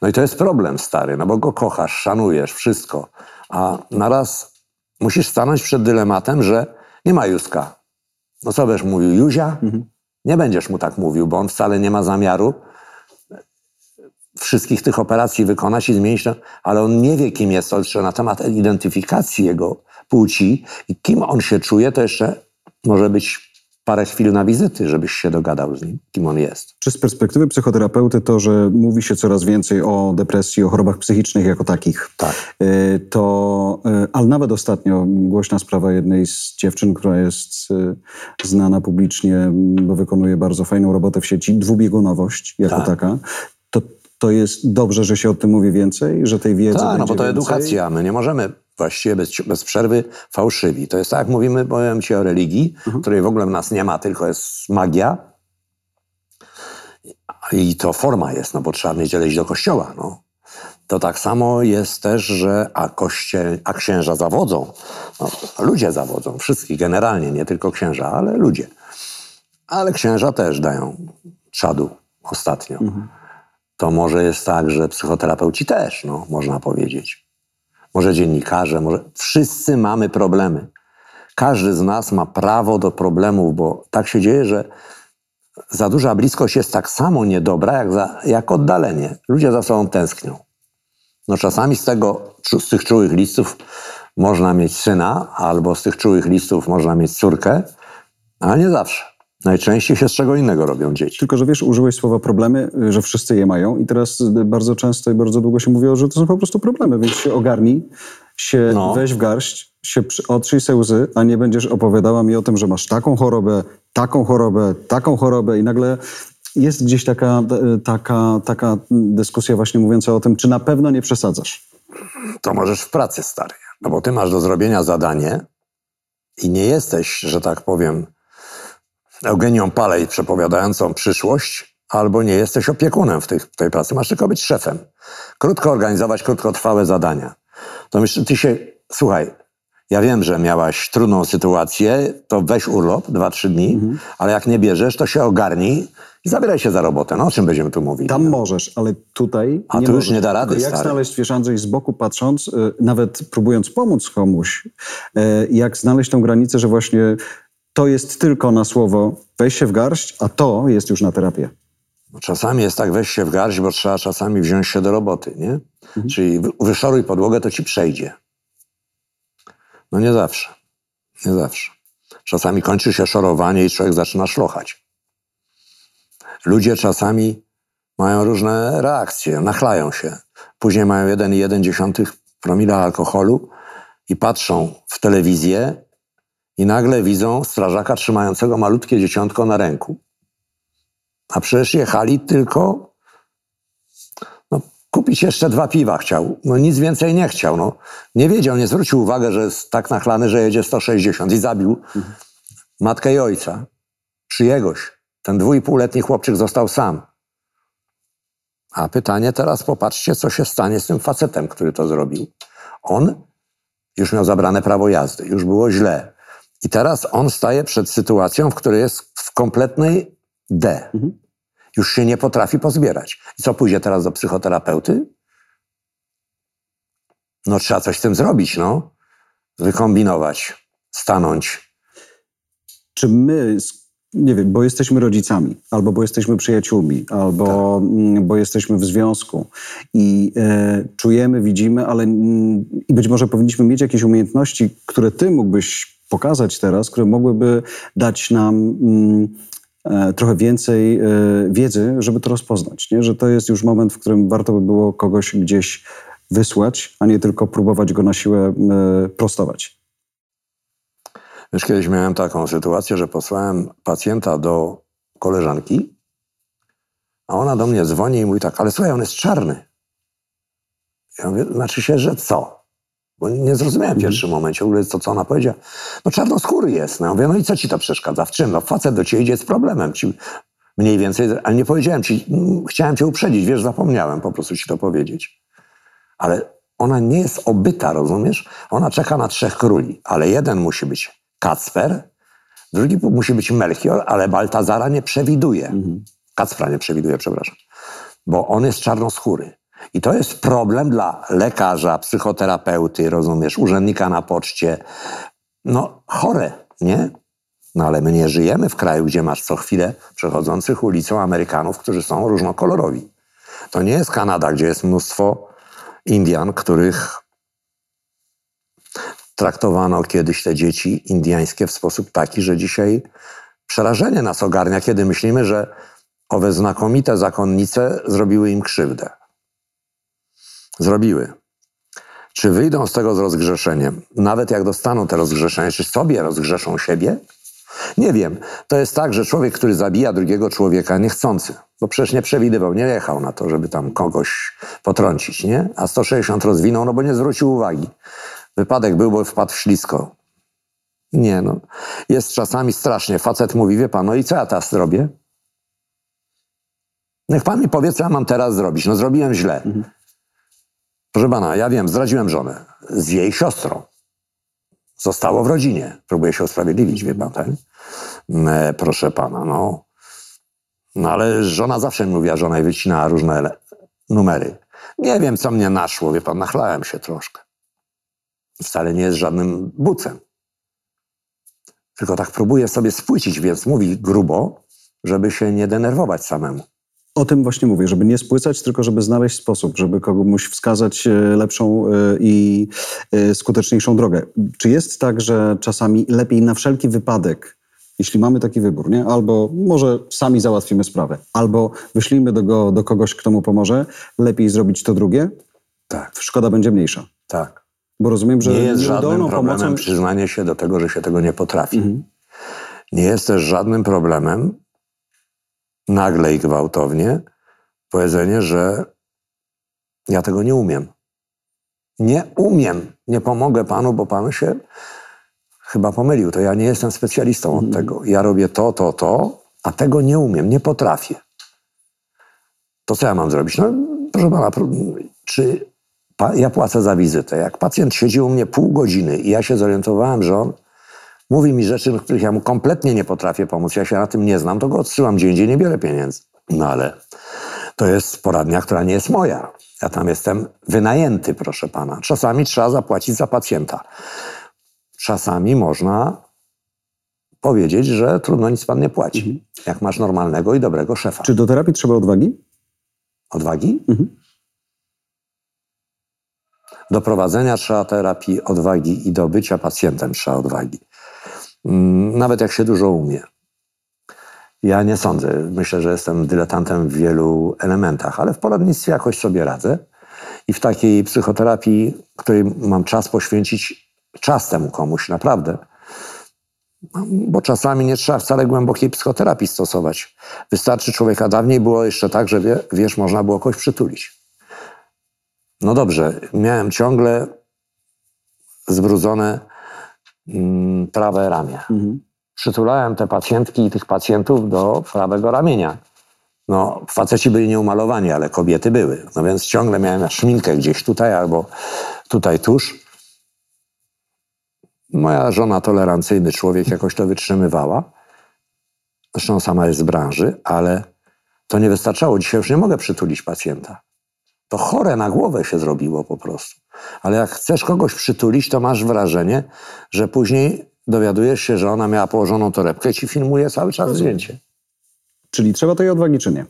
No i to jest problem stary, no bo go kochasz, szanujesz, wszystko. A naraz musisz stanąć przed dylematem, że nie ma Józka. No co będziesz mówił, Józia? Nie będziesz mu tak mówił, bo on wcale nie ma zamiaru wszystkich tych operacji wykonać i zmienić to, ale on nie wie, kim jest, to jeszcze na temat identyfikacji jego płci i kim on się czuje, to jeszcze może być parę chwil na wizyty, żebyś się dogadał z nim, kim on jest. Czy z perspektywy psychoterapeuty to, że mówi się coraz więcej o depresji, o chorobach psychicznych jako takich, Tak. y, to, y, ale nawet ostatnio głośna sprawa jednej z dziewczyn, która jest y, znana publicznie, bo wykonuje bardzo fajną robotę w sieci, dwubiegunowość jako Tak. taka, to, jest dobrze, że się o tym mówi więcej, że tej wiedzy Tak, no bo to więcej? edukacja. My nie możemy właściwie bez, bez przerwy fałszywi. To jest tak, jak mówimy, powiem ci o religii, której w ogóle w nas nie ma, tylko jest magia. I to forma jest, no bo trzeba mieć iść do kościoła. No. To tak samo jest też, że a, koście, a księża zawodzą. No, ludzie zawodzą, wszystkich generalnie, nie tylko księża, ale ludzie. Ale księża też dają czadu ostatnio. To może jest tak, że psychoterapeuci też, no, można powiedzieć. Może dziennikarze, może. Wszyscy mamy problemy. Każdy z nas ma prawo do problemów, bo tak się dzieje, że za duża bliskość jest tak samo niedobra, jak, za, jak oddalenie. Ludzie za sobą tęsknią. No czasami z, tego, z tych czułych listów można mieć syna, albo z tych czułych listów można mieć córkę, ale nie zawsze. Najczęściej się z czego innego robią dzieci. Tylko, że wiesz, użyłeś słowa problemy, y, że wszyscy je mają i teraz y, bardzo często i bardzo długo się mówiło, że to są po prostu problemy, więc się ogarnij, się No. weź w garść, się otrzyj se łzy, a nie będziesz opowiadała mi o tym, że masz taką chorobę, taką chorobę, taką chorobę i nagle jest gdzieś taka, y, taka, taka dyskusja właśnie mówiąca o tym, czy na pewno nie przesadzasz. to możesz w pracy, stary. No bo ty masz do zrobienia zadanie i nie jesteś, że tak powiem, Eugenią Palej przepowiadającą przyszłość, albo nie jesteś opiekunem w tej, w tej pracy. Masz tylko być szefem. Krótko organizować krótkotrwałe zadania. To myślę, ty się, słuchaj, ja wiem, że miałaś trudną sytuację, to weź urlop, dwa, trzy dni, ale jak nie bierzesz, to się ogarnij i zabieraj się za robotę. No o czym będziemy tu mówili? Tam możesz, ale tutaj A nie tu już możesz. nie da rady, Tylko Jak stary. znaleźć, wiesz Andrzej, z boku patrząc, y, nawet próbując pomóc komuś, y, jak znaleźć tą granicę, że właśnie to jest tylko na słowo weź się w garść, a to jest już na terapię. Czasami jest tak, weź się w garść, bo trzeba czasami wziąć się do roboty, nie? Czyli wy- wyszoruj podłogę, to ci przejdzie. No nie zawsze. Nie zawsze. Czasami kończy się szorowanie i człowiek zaczyna szlochać. Ludzie czasami mają różne reakcje, nachlają się. Później mają 1,1 promila alkoholu i patrzą w telewizję i nagle widzą strażaka trzymającego malutkie dzieciątko na ręku. A przecież jechali tylko no, kupić jeszcze dwa piwa chciał. No nic więcej nie chciał. No. Nie wiedział, nie zwrócił uwagi, że jest tak nachlany, że jedzie 160 i zabił matkę i ojca. Czyjegoś. Ten dwójpółletni chłopczyk został sam. A pytanie teraz, popatrzcie, co się stanie z tym facetem, który to zrobił. On już miał zabrane prawo jazdy, już było źle. I teraz on staje przed sytuacją, w której jest w kompletnej D. Już się nie potrafi pozbierać. I co, pójdzie teraz do psychoterapeuty? No trzeba coś z tym zrobić, no. Wykombinować, stanąć. Czy my, nie wiem, bo jesteśmy rodzicami, albo bo jesteśmy przyjaciółmi, albo mm, bo jesteśmy w związku i e, czujemy, widzimy, ale i być może powinniśmy mieć jakieś umiejętności, które ty mógłbyś pokazać teraz, które mogłyby dać nam mm, e, trochę więcej e, wiedzy, żeby to rozpoznać. Nie? Że to jest już moment, w którym warto by było kogoś gdzieś wysłać, a nie tylko próbować go na siłę e, prostować. Wiesz, kiedyś miałem taką sytuację, że posłałem pacjenta do koleżanki, a ona do mnie dzwoni i mówi tak, ale słuchaj, on jest czarny. Ja mówię, znaczy się, że co? Bo nie zrozumiałem w pierwszym momencie w ogóle, co, co ona powiedziała. No czarnoskóry jest. No ja mówię, no i co ci to przeszkadza? W czym? No facet do ciebie idzie z problemem. Ci mniej więcej, ale nie powiedziałem ci, chciałem cię uprzedzić, wiesz, zapomniałem po prostu ci to powiedzieć. Ale ona nie jest obyta, rozumiesz? Ona czeka na trzech króli, ale jeden musi być Kacper, drugi musi być Melchior, ale Baltazara nie przewiduje. Kacpra nie przewiduje, przepraszam. Bo on jest czarnoskóry. I to jest problem dla lekarza, psychoterapeuty, rozumiesz, urzędnika na poczcie. No, chore, nie? No ale my nie żyjemy w kraju, gdzie masz co chwilę przechodzących ulicą Amerykanów, którzy są różnokolorowi. To nie jest Kanada, gdzie jest mnóstwo Indian, których traktowano kiedyś te dzieci indyjskie w sposób taki, że dzisiaj przerażenie nas ogarnia, kiedy myślimy, że owe znakomite zakonnice zrobiły im krzywdę. Zrobiły. Czy wyjdą z tego z rozgrzeszeniem? Nawet jak dostaną te rozgrzeszenie, czy sobie rozgrzeszą siebie? Nie wiem. To jest tak, że człowiek, który zabija drugiego człowieka niechcący, bo przecież nie przewidywał, nie jechał na to, żeby tam kogoś potrącić, nie? A 160 rozwinął, no bo nie zwrócił uwagi. Wypadek był, bo wpadł w ślisko. Nie no. Jest czasami strasznie. Facet mówi, wie pan, no i co ja teraz zrobię? Niech pan mi powie, co ja mam teraz zrobić. No zrobiłem źle. Proszę pana, ja wiem, zdradziłem żonę z jej siostrą. Zostało w rodzinie. Próbuję się usprawiedliwić, wie pan, tak? E, proszę pana, no. No ale żona zawsze mi mówiła, że ona wycinała różne numery. Nie wiem, co mnie naszło, wie pan, nachlałem się troszkę. Wcale nie jest żadnym bucem. Tylko tak próbuję sobie spłycić, więc mówi grubo, żeby się nie denerwować samemu. O tym właśnie mówię, żeby nie spłycać, tylko żeby znaleźć sposób, żeby komuś wskazać e, lepszą e, i e, skuteczniejszą drogę. Czy jest tak, że czasami lepiej na wszelki wypadek, jeśli mamy taki wybór, nie? albo może sami załatwimy sprawę, albo wyślijmy do, go, do kogoś, kto mu pomoże, lepiej zrobić to drugie, Tak, szkoda będzie mniejsza. tak. Bo rozumiem, że Nie jest żadnym problemem pomocą... przyznanie się do tego, że się tego nie potrafi. Mhm. Nie jest też żadnym problemem nagle i gwałtownie powiedzenie, że ja tego nie umiem. Nie umiem, nie pomogę panu, bo pan się chyba pomylił. To ja nie jestem specjalistą od tego. Ja robię to, to, to, a tego nie umiem, nie potrafię. To co ja mam zrobić? No, proszę pana, czy pa, ja płacę za wizytę? Jak pacjent siedzi u mnie pół godziny i ja się zorientowałem, że on mówi mi rzeczy, do których ja mu kompletnie nie potrafię pomóc, ja się na tym nie znam, to go odsyłam gdzie indziej, nie biorę pieniędzy. No ale to jest poradnia, która nie jest moja. Ja tam jestem wynajęty, proszę pana. Czasami trzeba zapłacić za pacjenta. Czasami można powiedzieć, że trudno nic pan nie płaci. Jak masz normalnego i dobrego szefa. Czy do terapii trzeba odwagi? Odwagi? Mhm. Do prowadzenia trzeba terapii odwagi i do bycia pacjentem trzeba odwagi. Mm, Nawet jak się dużo umie. Ja nie sądzę. Myślę, że jestem dyletantem w wielu elementach, ale w poradnictwie jakoś sobie radzę. I w takiej psychoterapii, której mam czas poświęcić czas temu komuś, naprawdę. Bo czasami nie trzeba wcale głębokiej psychoterapii stosować. Wystarczy człowieka. Dawniej było jeszcze tak, że wie, wiesz, można było kogoś przytulić. No dobrze, miałem ciągle zbrudzone prawe ramię. Przytulałem te pacjentki i tych pacjentów do prawego ramienia. No, faceci byli nieumalowani, ale kobiety były. No więc ciągle miałem szminkę gdzieś tutaj albo tutaj tuż. Moja żona, tolerancyjny człowiek, jakoś to wytrzymywała. Zresztą sama jest z branży, ale to nie wystarczało. Dzisiaj już nie mogę przytulić pacjenta. To chore na głowę się zrobiło po prostu. Ale jak chcesz kogoś przytulić, to masz wrażenie, że później dowiadujesz się, że ona miała położoną torebkę i ci filmuje cały czas zdjęcie. Czyli trzeba tej odwagi, czy nie?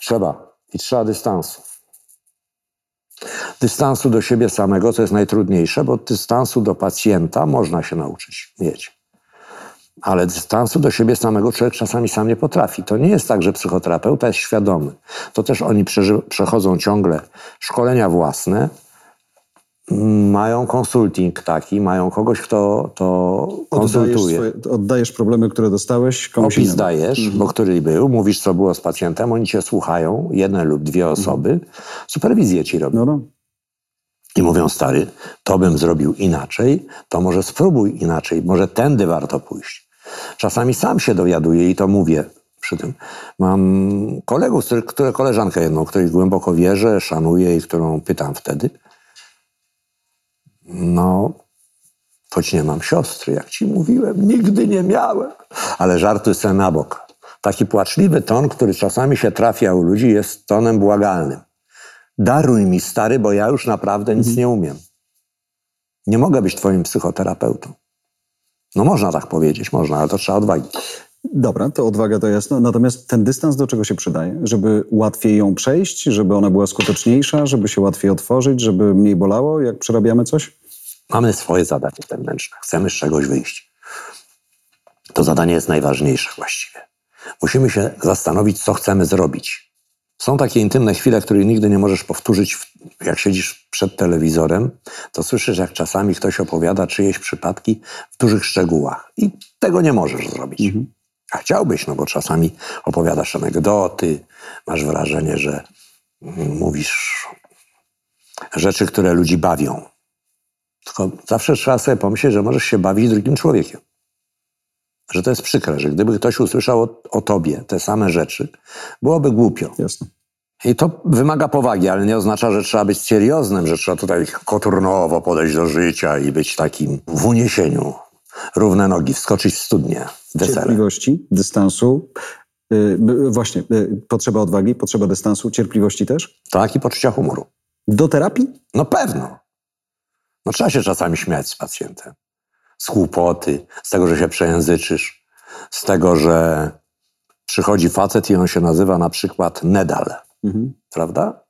Trzeba. I trzeba dystansu. Dystansu do siebie samego, to jest najtrudniejsze, bo dystansu do pacjenta można się nauczyć mieć. Ale dystansu do siebie samego człowiek czasami sam nie potrafi. To nie jest tak, że psychoterapeuta jest świadomy. To też oni przechodzą ciągle szkolenia własne, mają konsulting taki, mają kogoś, kto to Oddajesz, konsultuje. swoje, oddajesz problemy, które dostałeś komuś Opis innemu. dajesz, bo który był, mówisz, co było z pacjentem, oni cię słuchają, jedne lub dwie osoby, superwizję ci robią. No, no. I mówią, stary, to bym zrobił inaczej, to może spróbuj inaczej, może tędy warto pójść. Czasami sam się dowiaduję i to mówię przy tym. Mam kolegów, które, które koleżankę jedną, której głęboko wierzę, szanuję i którą pytam wtedy. No, choć nie mam siostry, jak ci mówiłem, nigdy nie miałem. Ale żarty sobie na bok. Taki płaczliwy ton, który czasami się trafia u ludzi, jest tonem błagalnym. Daruj mi, stary, bo ja już naprawdę nic nie umiem. Nie mogę być twoim psychoterapeutą. No można tak powiedzieć, można, ale to trzeba odwagi. Dobra, to odwaga to jasno. Natomiast ten dystans do czego się przydaje? Żeby łatwiej ją przejść, żeby ona była skuteczniejsza, żeby się łatwiej otworzyć, żeby mniej bolało, jak przerabiamy coś? Mamy swoje zadanie wewnętrzne. Chcemy z czegoś wyjść. To zadanie jest najważniejsze właściwie. Musimy się zastanowić, co chcemy zrobić. Są takie intymne chwile, których nigdy nie możesz powtórzyć, jak siedzisz przed telewizorem, to słyszysz, jak czasami ktoś opowiada czyjeś przypadki w dużych szczegółach. I tego nie możesz zrobić. A chciałbyś, no bo czasami opowiadasz anegdoty, masz wrażenie, że mm, mówisz rzeczy, które ludzi bawią. Tylko zawsze trzeba sobie pomyśleć, że możesz się bawić drugim człowiekiem. Że to jest przykre, że gdyby ktoś usłyszał o, o tobie te same rzeczy, byłoby głupio. Jasne. I to wymaga powagi, ale nie oznacza, że trzeba być serioznym, że trzeba tutaj koturnowo podejść do życia i być takim w uniesieniu. Równe nogi, wskoczyć w studnię, wesele. Cierpliwości, dystansu. Yy, właśnie, yy, potrzeba odwagi, potrzeba dystansu, cierpliwości też. Tak, i poczucia humoru. Do terapii? No pewno. No trzeba się czasami śmiać z pacjentem. Z kłopoty, z tego, że się przejęzyczysz, z tego, że Przychodzi facet i on się nazywa na przykład Nedal, Mhm. prawda?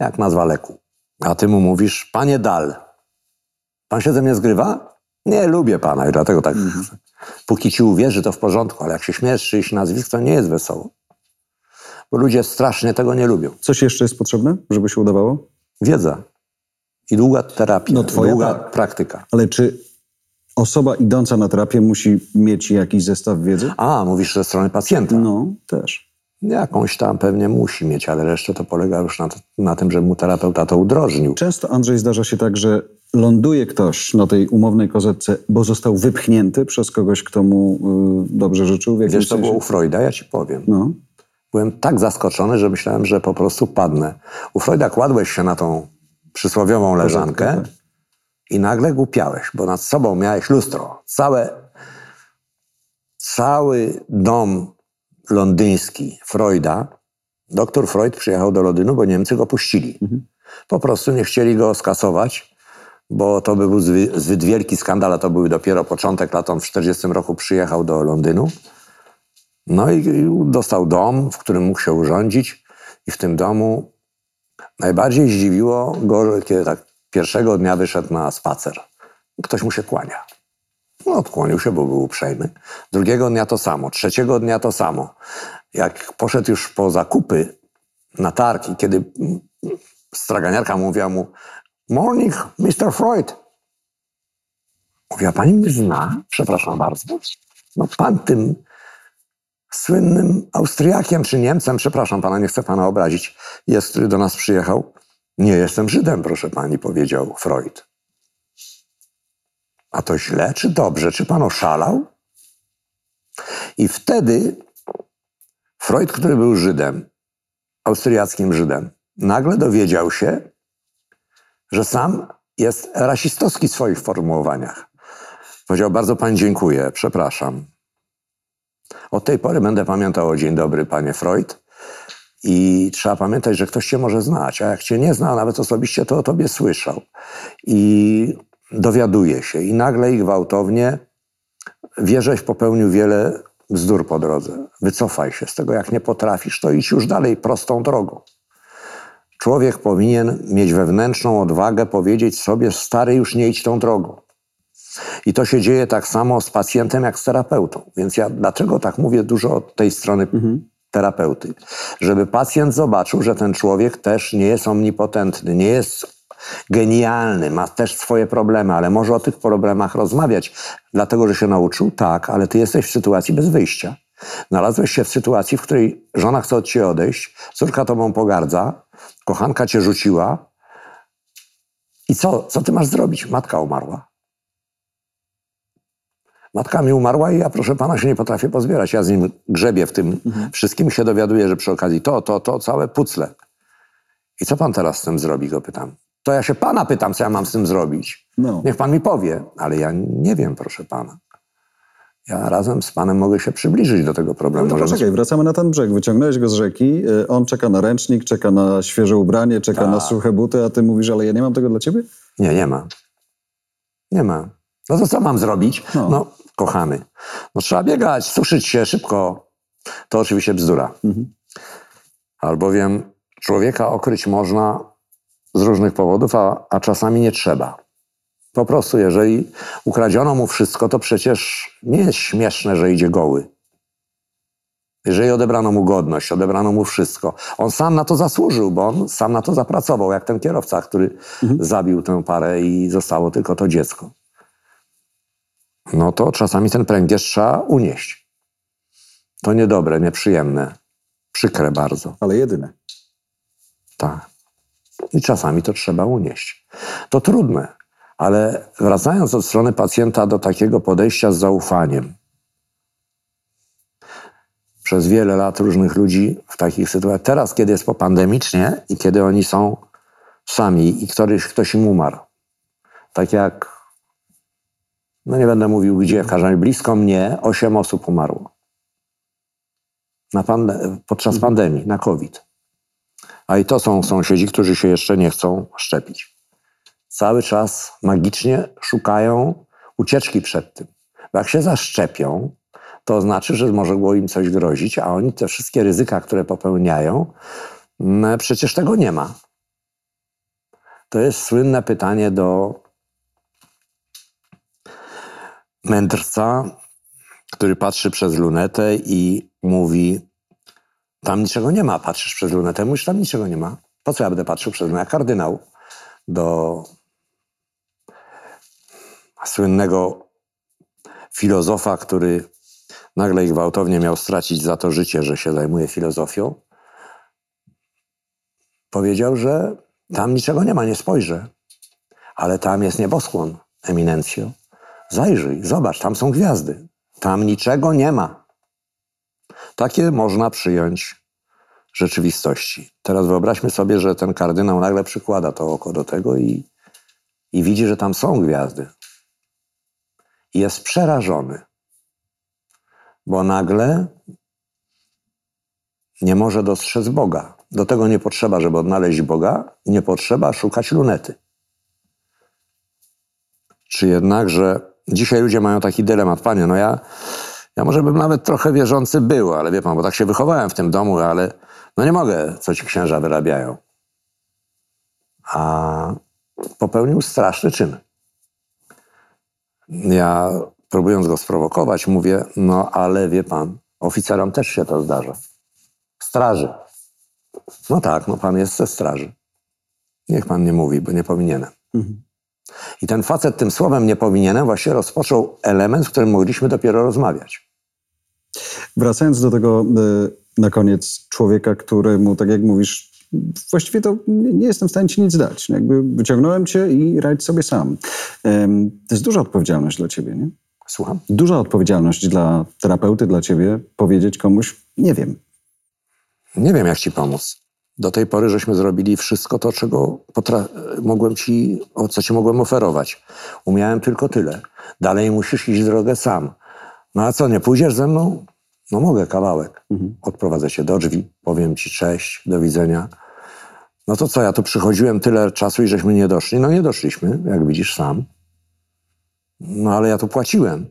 Jak nazwa leku. A ty mu mówisz, panie Dal, pan się ze mnie zgrywa? Nie, lubię pana i dlatego tak. Póki ci uwierzy, to w porządku, ale jak się śmiesz czyjś nazwisk, to nie jest wesoło. Bo ludzie strasznie tego nie lubią. Coś jeszcze jest potrzebne, żeby się udawało? Wiedza i długa terapia, No, twoja długa tak. praktyka. Ale czy osoba idąca na terapię musi mieć jakiś zestaw wiedzy? A, mówisz ze strony pacjenta. No, też. Jakąś tam pewnie musi mieć, ale resztę to polega już na, na tym, że mu terapeuta to udrożnił. Często, Andrzej, zdarza się tak, że ląduje ktoś na tej umownej kozetce, bo został wypchnięty przez kogoś, kto mu y, dobrze życzył w Wiesz, sensie? było u Freuda? Ja ci powiem. No. Byłem tak zaskoczony, że myślałem, że po prostu padnę. U Freuda kładłeś się na tą przysłowiową leżankę tak. i nagle głupiałeś, bo nad sobą miałeś lustro. Całe, cały dom londyński Freuda, doktor Freud przyjechał do Londynu, bo Niemcy go puścili. Po prostu nie chcieli go skasować, bo to by był zwy, zbyt wielki skandal, a to był dopiero początek lat. On w 40 roku przyjechał do Londynu. No i, i dostał dom, w którym mógł się urządzić i w tym domu najbardziej zdziwiło go, kiedy tak pierwszego dnia wyszedł na spacer. Ktoś mu się kłania. No, odkłonił się, bo był uprzejmy. Drugiego dnia to samo, trzeciego dnia to samo. Jak poszedł już po zakupy na targ i kiedy straganiarka mówiła mu Morning, Mr. Freud. Mówiła, pani mnie zna? Przepraszam bardzo. No pan tym słynnym Austriakiem czy Niemcem, przepraszam pana, nie chcę pana obrazić, jest, który do nas przyjechał. Nie jestem Żydem, proszę pani, powiedział Freud. A to źle, czy dobrze? Czy pan oszalał? I wtedy Freud, który był Żydem, austriackim Żydem, nagle dowiedział się, że sam jest rasistowski w swoich formułowaniach. Powiedział, bardzo pani dziękuję, przepraszam. Od tej pory będę pamiętał o dzień dobry, panie Freud. I trzeba pamiętać, że ktoś cię może znać, a jak cię nie zna, nawet osobiście, to o tobie słyszał. I dowiaduje się. I nagle i gwałtownie wie, żeś popełnił wiele bzdur po drodze. Wycofaj się z tego. Jak nie potrafisz, to idź już dalej prostą drogą. Człowiek powinien mieć wewnętrzną odwagę powiedzieć sobie, stary, już nie idź tą drogą. I to się dzieje tak samo z pacjentem jak z terapeutą. Więc ja dlaczego tak mówię dużo od tej strony terapeuty? Żeby pacjent zobaczył, że ten człowiek też nie jest omnipotentny, nie jest genialny, ma też swoje problemy, ale może o tych problemach rozmawiać, dlatego że się nauczył, tak, ale ty jesteś w sytuacji bez wyjścia. Znalazłeś się w sytuacji, w której żona chce od ciebie odejść, córka tobą pogardza, kochanka cię rzuciła. I co? Co ty masz zrobić? Matka umarła. Matka mi umarła i ja, proszę pana, się nie potrafię pozbierać. Ja z nim grzebię w tym wszystkim i się dowiaduję, że przy okazji to, to, to, całe pucle. I co pan teraz z tym zrobi, go pytam. To ja się pana pytam, co ja mam z tym zrobić. No. Niech pan mi powie, ale ja nie wiem, proszę pana. Ja razem z panem mogę się przybliżyć do tego problemu. No to poczekaj, wracamy na ten brzeg. Wyciągnąłeś go z rzeki, y, on czeka na ręcznik, czeka na świeże ubranie, czeka Tak. na suche buty, a ty mówisz, ale ja nie mam tego dla ciebie? Nie, nie ma. Nie ma. No to co mam zrobić? No. No, kochany. No trzeba biegać, suszyć się szybko. To oczywiście bzdura. Albowiem człowieka okryć można z różnych powodów, a, a czasami nie trzeba. Po prostu, jeżeli ukradziono mu wszystko, to przecież nie jest śmieszne, że idzie goły. Jeżeli odebrano mu godność, odebrano mu wszystko, on sam na to zasłużył, bo on sam na to zapracował, jak ten kierowca, który zabił tę parę i zostało tylko to dziecko. No to czasami ten pręgierz trzeba unieść. To niedobre, nieprzyjemne, przykre bardzo. Ale jedyne. Tak. I czasami to trzeba unieść. To trudne, ale wracając od strony pacjenta do takiego podejścia z zaufaniem. Przez wiele lat różnych ludzi w takich sytuacjach. Teraz, kiedy jest popandemicznie i kiedy oni są sami i ktoś, ktoś im umarł. Tak jak, no nie będę mówił gdzie, w każdym razie blisko mnie osiem osób umarło. Na pande- podczas pandemii, na COVID. A i to są sąsiedzi, którzy się jeszcze nie chcą szczepić. Cały czas magicznie szukają ucieczki przed tym. Bo jak się zaszczepią, to znaczy, że może było im coś grozić, a oni te wszystkie ryzyka, które popełniają, mm, przecież tego nie ma. To jest słynne pytanie do mędrca, który patrzy przez lunetę i mówi: Tam niczego nie ma. Patrzysz przez lunetę, mówisz: Tam niczego nie ma. Po co ja będę patrzył przez lunetę? Kardynał do słynnego filozofa, który nagle i gwałtownie miał stracić za to życie, że się zajmuje filozofią, powiedział, że tam niczego nie ma, nie spojrzę, ale tam jest nieboskłon, eminencjo. Zajrzyj, zobacz, tam są gwiazdy. Tam niczego nie ma. Takie można przyjąć rzeczywistości. Teraz wyobraźmy sobie, że ten kardynał nagle przykłada to oko do tego i, i widzi, że tam są gwiazdy. I jest przerażony, bo nagle nie może dostrzec Boga. Do tego nie potrzeba, żeby odnaleźć Boga, nie potrzeba szukać lunety. Czy jednakże dzisiaj ludzie mają taki dylemat, panie, no ja, ja może bym nawet trochę wierzący był, ale wie pan, bo tak się wychowałem w tym domu, ale no nie mogę, co ci księża wyrabiają. A popełnił straszny czyn. Ja próbując go sprowokować, mówię, no ale wie pan, oficerom też się to zdarza. Straży. No tak, no pan jest ze straży. Niech pan nie mówi, bo nie powinienem. I ten facet tym słowem nie powinienem właśnie rozpoczął element, w którym mogliśmy dopiero rozmawiać. Wracając do tego e, na koniec człowieka, któremu, tak jak mówisz, właściwie to nie jestem w stanie ci nic dać. No Jakby wyciągnąłem cię i radź sobie sam. To jest duża odpowiedzialność dla ciebie, nie? Słucham? Duża odpowiedzialność dla terapeuty, dla ciebie, powiedzieć komuś, nie wiem. Nie wiem, jak ci pomóc. Do tej pory żeśmy zrobili wszystko to, czego mogłem ci, o co ci mogłem oferować. Umiałem tylko tyle. Dalej musisz iść drogę sam. No a co, nie pójdziesz ze mną? No mogę, kawałek. Odprowadzę cię do drzwi, powiem ci cześć, do widzenia. No to co, ja tu przychodziłem tyle czasu i żeśmy nie doszli? No nie doszliśmy, jak widzisz sam. No ale ja tu płaciłem.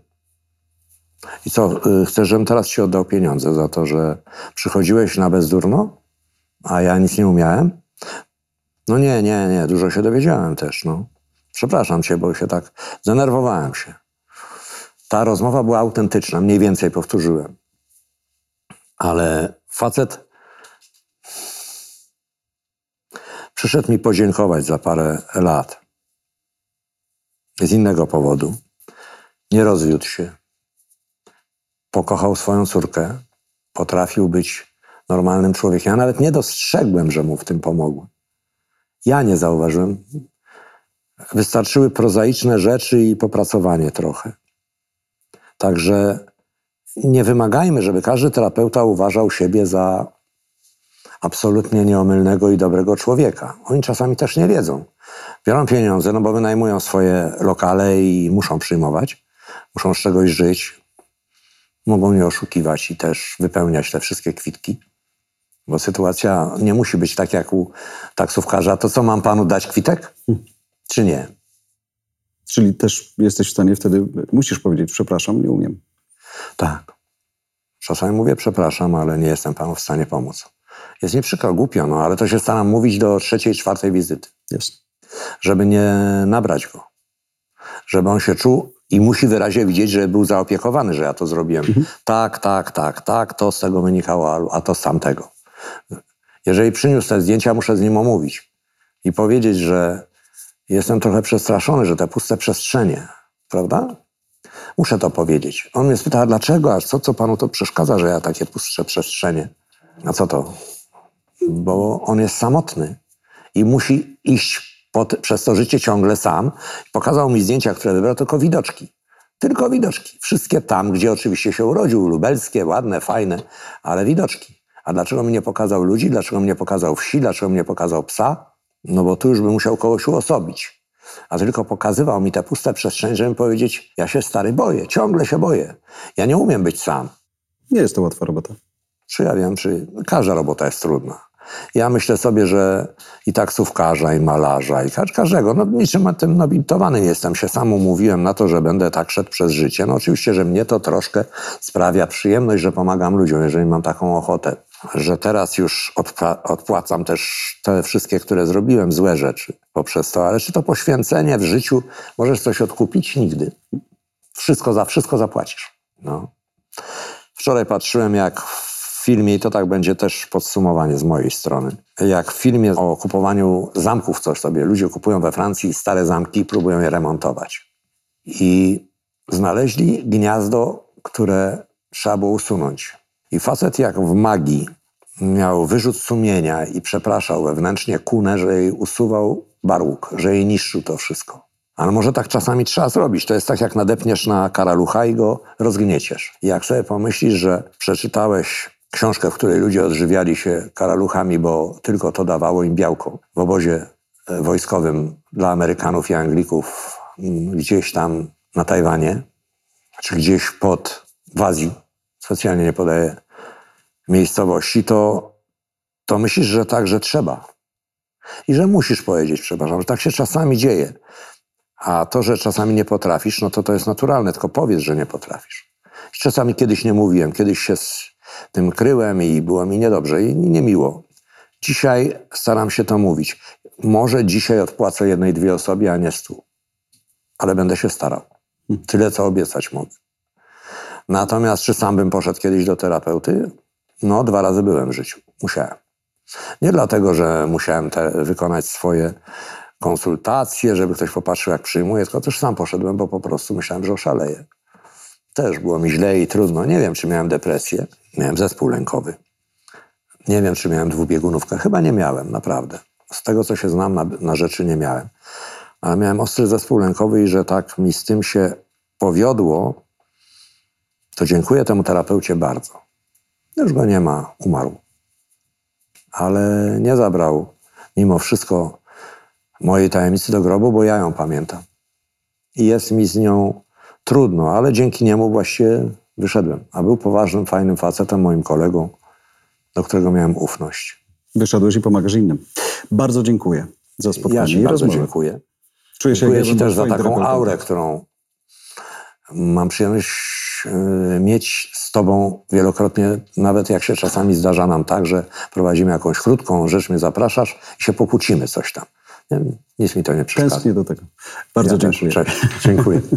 I co, y, chcesz, żebym teraz ci oddał pieniądze za to, że przychodziłeś na bezdurno, a ja nic nie umiałem? No nie, nie, nie, dużo się dowiedziałem też, no. Przepraszam cię, bo się tak zdenerwowałem się. Ta rozmowa była autentyczna, mniej więcej powtórzyłem. Ale facet przyszedł mi podziękować za parę lat. Z innego powodu. Nie rozwiódł się pokochał swoją córkę, potrafił być normalnym człowiekiem. Ja nawet nie dostrzegłem, że mu w tym pomogłem. Ja nie zauważyłem. Wystarczyły prozaiczne rzeczy i popracowanie trochę. Także nie wymagajmy, żeby każdy terapeuta uważał siebie za absolutnie nieomylnego i dobrego człowieka. Oni czasami też nie wiedzą. Biorą pieniądze, no bo wynajmują swoje lokale i muszą przyjmować, muszą z czegoś żyć, mogą nie oszukiwać i też wypełniać te wszystkie kwitki. Bo sytuacja nie musi być tak jak u taksówkarza. To co, mam panu dać kwitek? Czy nie? Czyli też jesteś w stanie wtedy, musisz powiedzieć, przepraszam, nie umiem. Tak. Czasami mówię przepraszam, ale nie jestem panu w stanie pomóc. Jest mi przykro, głupio, no ale to się staram mówić do trzeciej, czwartej wizyty. Jest. żeby nie nabrać go. Żeby on się czuł i musi wyraźnie widzieć, że był zaopiekowany, że ja to zrobiłem. Tak, tak, tak, tak, to z tego wynikało, a to z tamtego. Jeżeli przyniósł te zdjęcia, muszę z nim omówić i powiedzieć, że jestem trochę przestraszony, że te puste przestrzenie, prawda? Muszę to powiedzieć. On mnie spyta, dlaczego, a co, co panu to przeszkadza, że ja takie puste przestrzenie? A co to? Bo on jest samotny i musi iść pod, przez to życie ciągle sam. Pokazał mi zdjęcia, które wybrał, tylko widoczki. Tylko widoczki. Wszystkie tam, gdzie oczywiście się urodził, lubelskie, ładne, fajne, ale widoczki. A dlaczego mi nie pokazał ludzi? Dlaczego mi nie pokazał wsi? Dlaczego mi nie pokazał psa? No bo tu już by musiał kogoś uosobić. A tylko pokazywał mi te puste przestrzenie, żeby powiedzieć, ja się stary boję, ciągle się boję. Ja nie umiem być sam. Nie jest to łatwa robota. Czy ja wiem, czy każda robota jest trudna. Ja myślę sobie, że i taksówkarza, i malarza, i ka- każdego, no niczym tym nobilitowany nie jestem. Się sam umówiłem na to, że będę tak szedł przez życie. No oczywiście, że mnie to troszkę sprawia przyjemność, że pomagam ludziom, jeżeli mam taką ochotę. Że teraz już odpła- odpłacam też te wszystkie, które zrobiłem, złe rzeczy poprzez to. Ale czy to poświęcenie w życiu, możesz coś odkupić? Nigdy. Wszystko za wszystko zapłacisz. No. Wczoraj patrzyłem, jak w filmie, i to tak będzie też podsumowanie z mojej strony, jak w filmie o kupowaniu zamków coś sobie, ludzie kupują we Francji stare zamki i próbują je remontować. I znaleźli gniazdo, które trzeba było usunąć. I facet jak w magii miał wyrzut sumienia i przepraszał wewnętrznie kunę, że jej usuwał barłuk, że jej niszczył to wszystko. Ale może tak czasami trzeba zrobić. To jest tak, jak nadepniesz na karalucha i go rozgnieciesz. I jak sobie pomyślisz, że przeczytałeś książkę, w której ludzie odżywiali się karaluchami, bo tylko to dawało im białko w obozie e, wojskowym dla Amerykanów i Anglików mm, gdzieś tam na Tajwanie, czy gdzieś pod w Azji, specjalnie nie podaję miejscowości, to, to myślisz, że tak, że trzeba. I że musisz powiedzieć, przepraszam, że tak się czasami dzieje. A to, że czasami nie potrafisz, no to to jest naturalne, tylko powiedz, że nie potrafisz. Czasami kiedyś nie mówiłem, kiedyś się z tym kryłem i było mi niedobrze i niemiło. Dzisiaj staram się to mówić. Może dzisiaj odpłacę jednej, dwie osobie, a nie stu. Ale będę się starał. Tyle, co obiecać mogę. Natomiast czy sam bym poszedł kiedyś do terapeuty? No, dwa razy byłem w życiu. Musiałem. Nie dlatego, że musiałem wykonać swoje konsultacje, żeby ktoś popatrzył, jak przyjmuję, tylko też sam poszedłem, bo po prostu myślałem, że oszaleję. Też było mi źle i trudno. Nie wiem, czy miałem depresję. Miałem zespół lękowy. Nie wiem, czy miałem dwubiegunówkę. Chyba nie miałem, naprawdę. Z tego, co się znam, na, na rzeczy nie miałem. Ale miałem ostry zespół lękowy i że tak mi z tym się powiodło, to dziękuję temu terapeucie bardzo. Już go nie ma, umarł. Ale nie zabrał mimo wszystko mojej tajemnicy do grobu, bo ja ją pamiętam. I jest mi z nią trudno, ale dzięki niemu właściwie wyszedłem. A był poważnym, fajnym facetem, moim kolegą, do którego miałem ufność. Wyszedłeś i pomagasz innym. Bardzo dziękuję za spotkanie Ja i bardzo rozmowę. dziękuję. Czuję się, Dziękuję Ci też za taką aurę, którą mam przyjemność mieć z Tobą wielokrotnie, nawet jak się czasami zdarza nam tak, że prowadzimy jakąś krótką rzecz, mnie zapraszasz i się pokłócimy coś tam. Nie, Nic mi to nie przeszkadza. Tęsknię do tego. Bardzo Ja też. dziękuję. Cześć. Dziękuję.